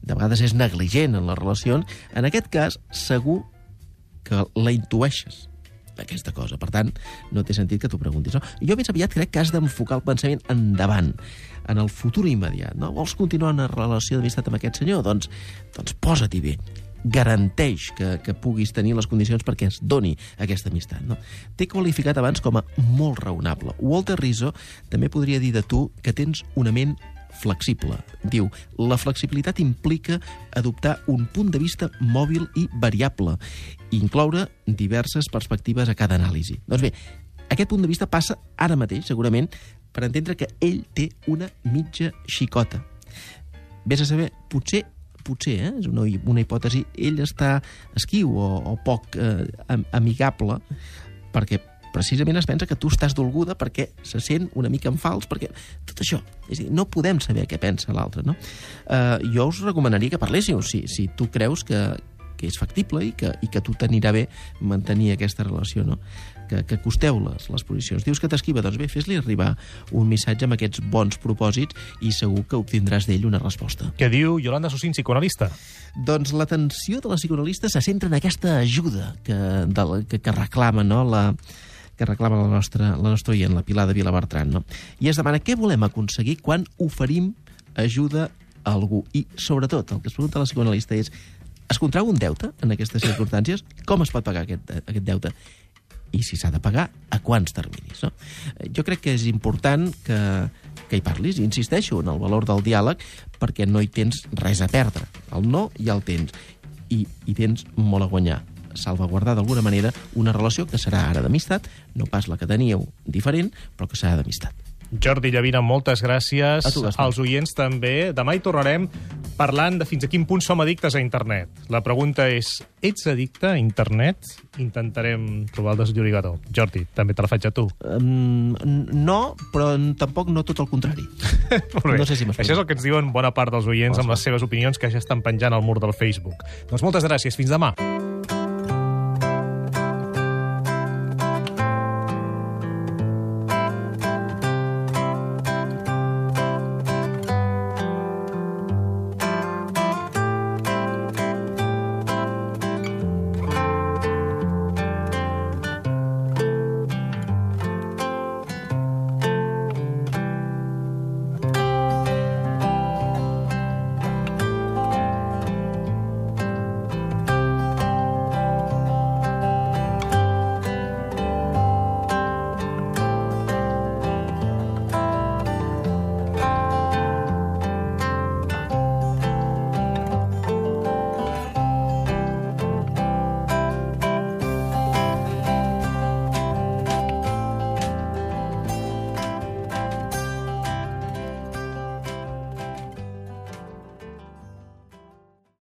de vegades és negligent en les relacions, en aquest cas segur que la intueixes aquesta cosa. Per tant, no té sentit que t'ho preguntis. No? Jo més aviat crec que has d'enfocar el pensament endavant, en el futur immediat. No? Vols continuar una relació d'amistat amb aquest senyor? Doncs, doncs posa-t'hi bé garanteix que, que puguis tenir les condicions perquè es doni aquesta amistat. No? T'he qualificat abans com a molt raonable. Walter Rizzo també podria dir de tu que tens una ment flexible. Diu, la flexibilitat implica adoptar un punt de vista mòbil i variable, i incloure diverses perspectives a cada anàlisi. Doncs bé, aquest punt de vista passa ara mateix, segurament, per entendre que ell té una mitja xicota. Ves a saber, potser potser, eh, és una, una hipòtesi, ell està esquiu o, o poc eh, amigable perquè precisament es pensa que tu estàs dolguda perquè se sent una mica en fals, perquè tot això, és a dir, no podem saber què pensa l'altre, no? Eh, jo us recomanaria que parléssiu, si, si tu creus que, que és factible i que, i que tu t'anirà bé mantenir aquesta relació, no? Que, que costeu les, les posicions. Dius que t'esquiva, doncs bé, fes-li arribar un missatge amb aquests bons propòsits i segur que obtindràs d'ell una resposta. Què diu Yolanda Sussin, psicoanalista? Doncs l'atenció de la psicoanalista se centra en aquesta ajuda que, de que, que reclama no, la, que reclama la nostra, la nostra oient, la Pilar de Vilabertran. No? I es demana què volem aconseguir quan oferim ajuda a algú. I, sobretot, el que es pregunta la psicoanalista és es contrau un deute en aquestes circumstàncies? Com es pot pagar aquest, aquest deute? I si s'ha de pagar, a quants terminis. No? Jo crec que és important que, que hi parlis. Insisteixo en el valor del diàleg perquè no hi tens res a perdre. El no ja el tens i hi tens molt a guanyar salvaguardar d'alguna manera una relació que serà ara d'amistat, no pas la que teníeu diferent, però que serà d'amistat. Jordi Llavina, moltes gràcies. A tu, Gaspar. Als oients també. Demà hi tornarem parlant de fins a quin punt som addictes a internet. La pregunta és, ets addicte a internet? Intentarem trobar el desllorigador. Jordi, també te la faig a tu. Um, no, però tampoc no tot el contrari. no sé si Això és el que ens diuen bona part dels oients amb les seves opinions que ja estan penjant al mur del Facebook. Doncs moltes gràcies. Fins demà.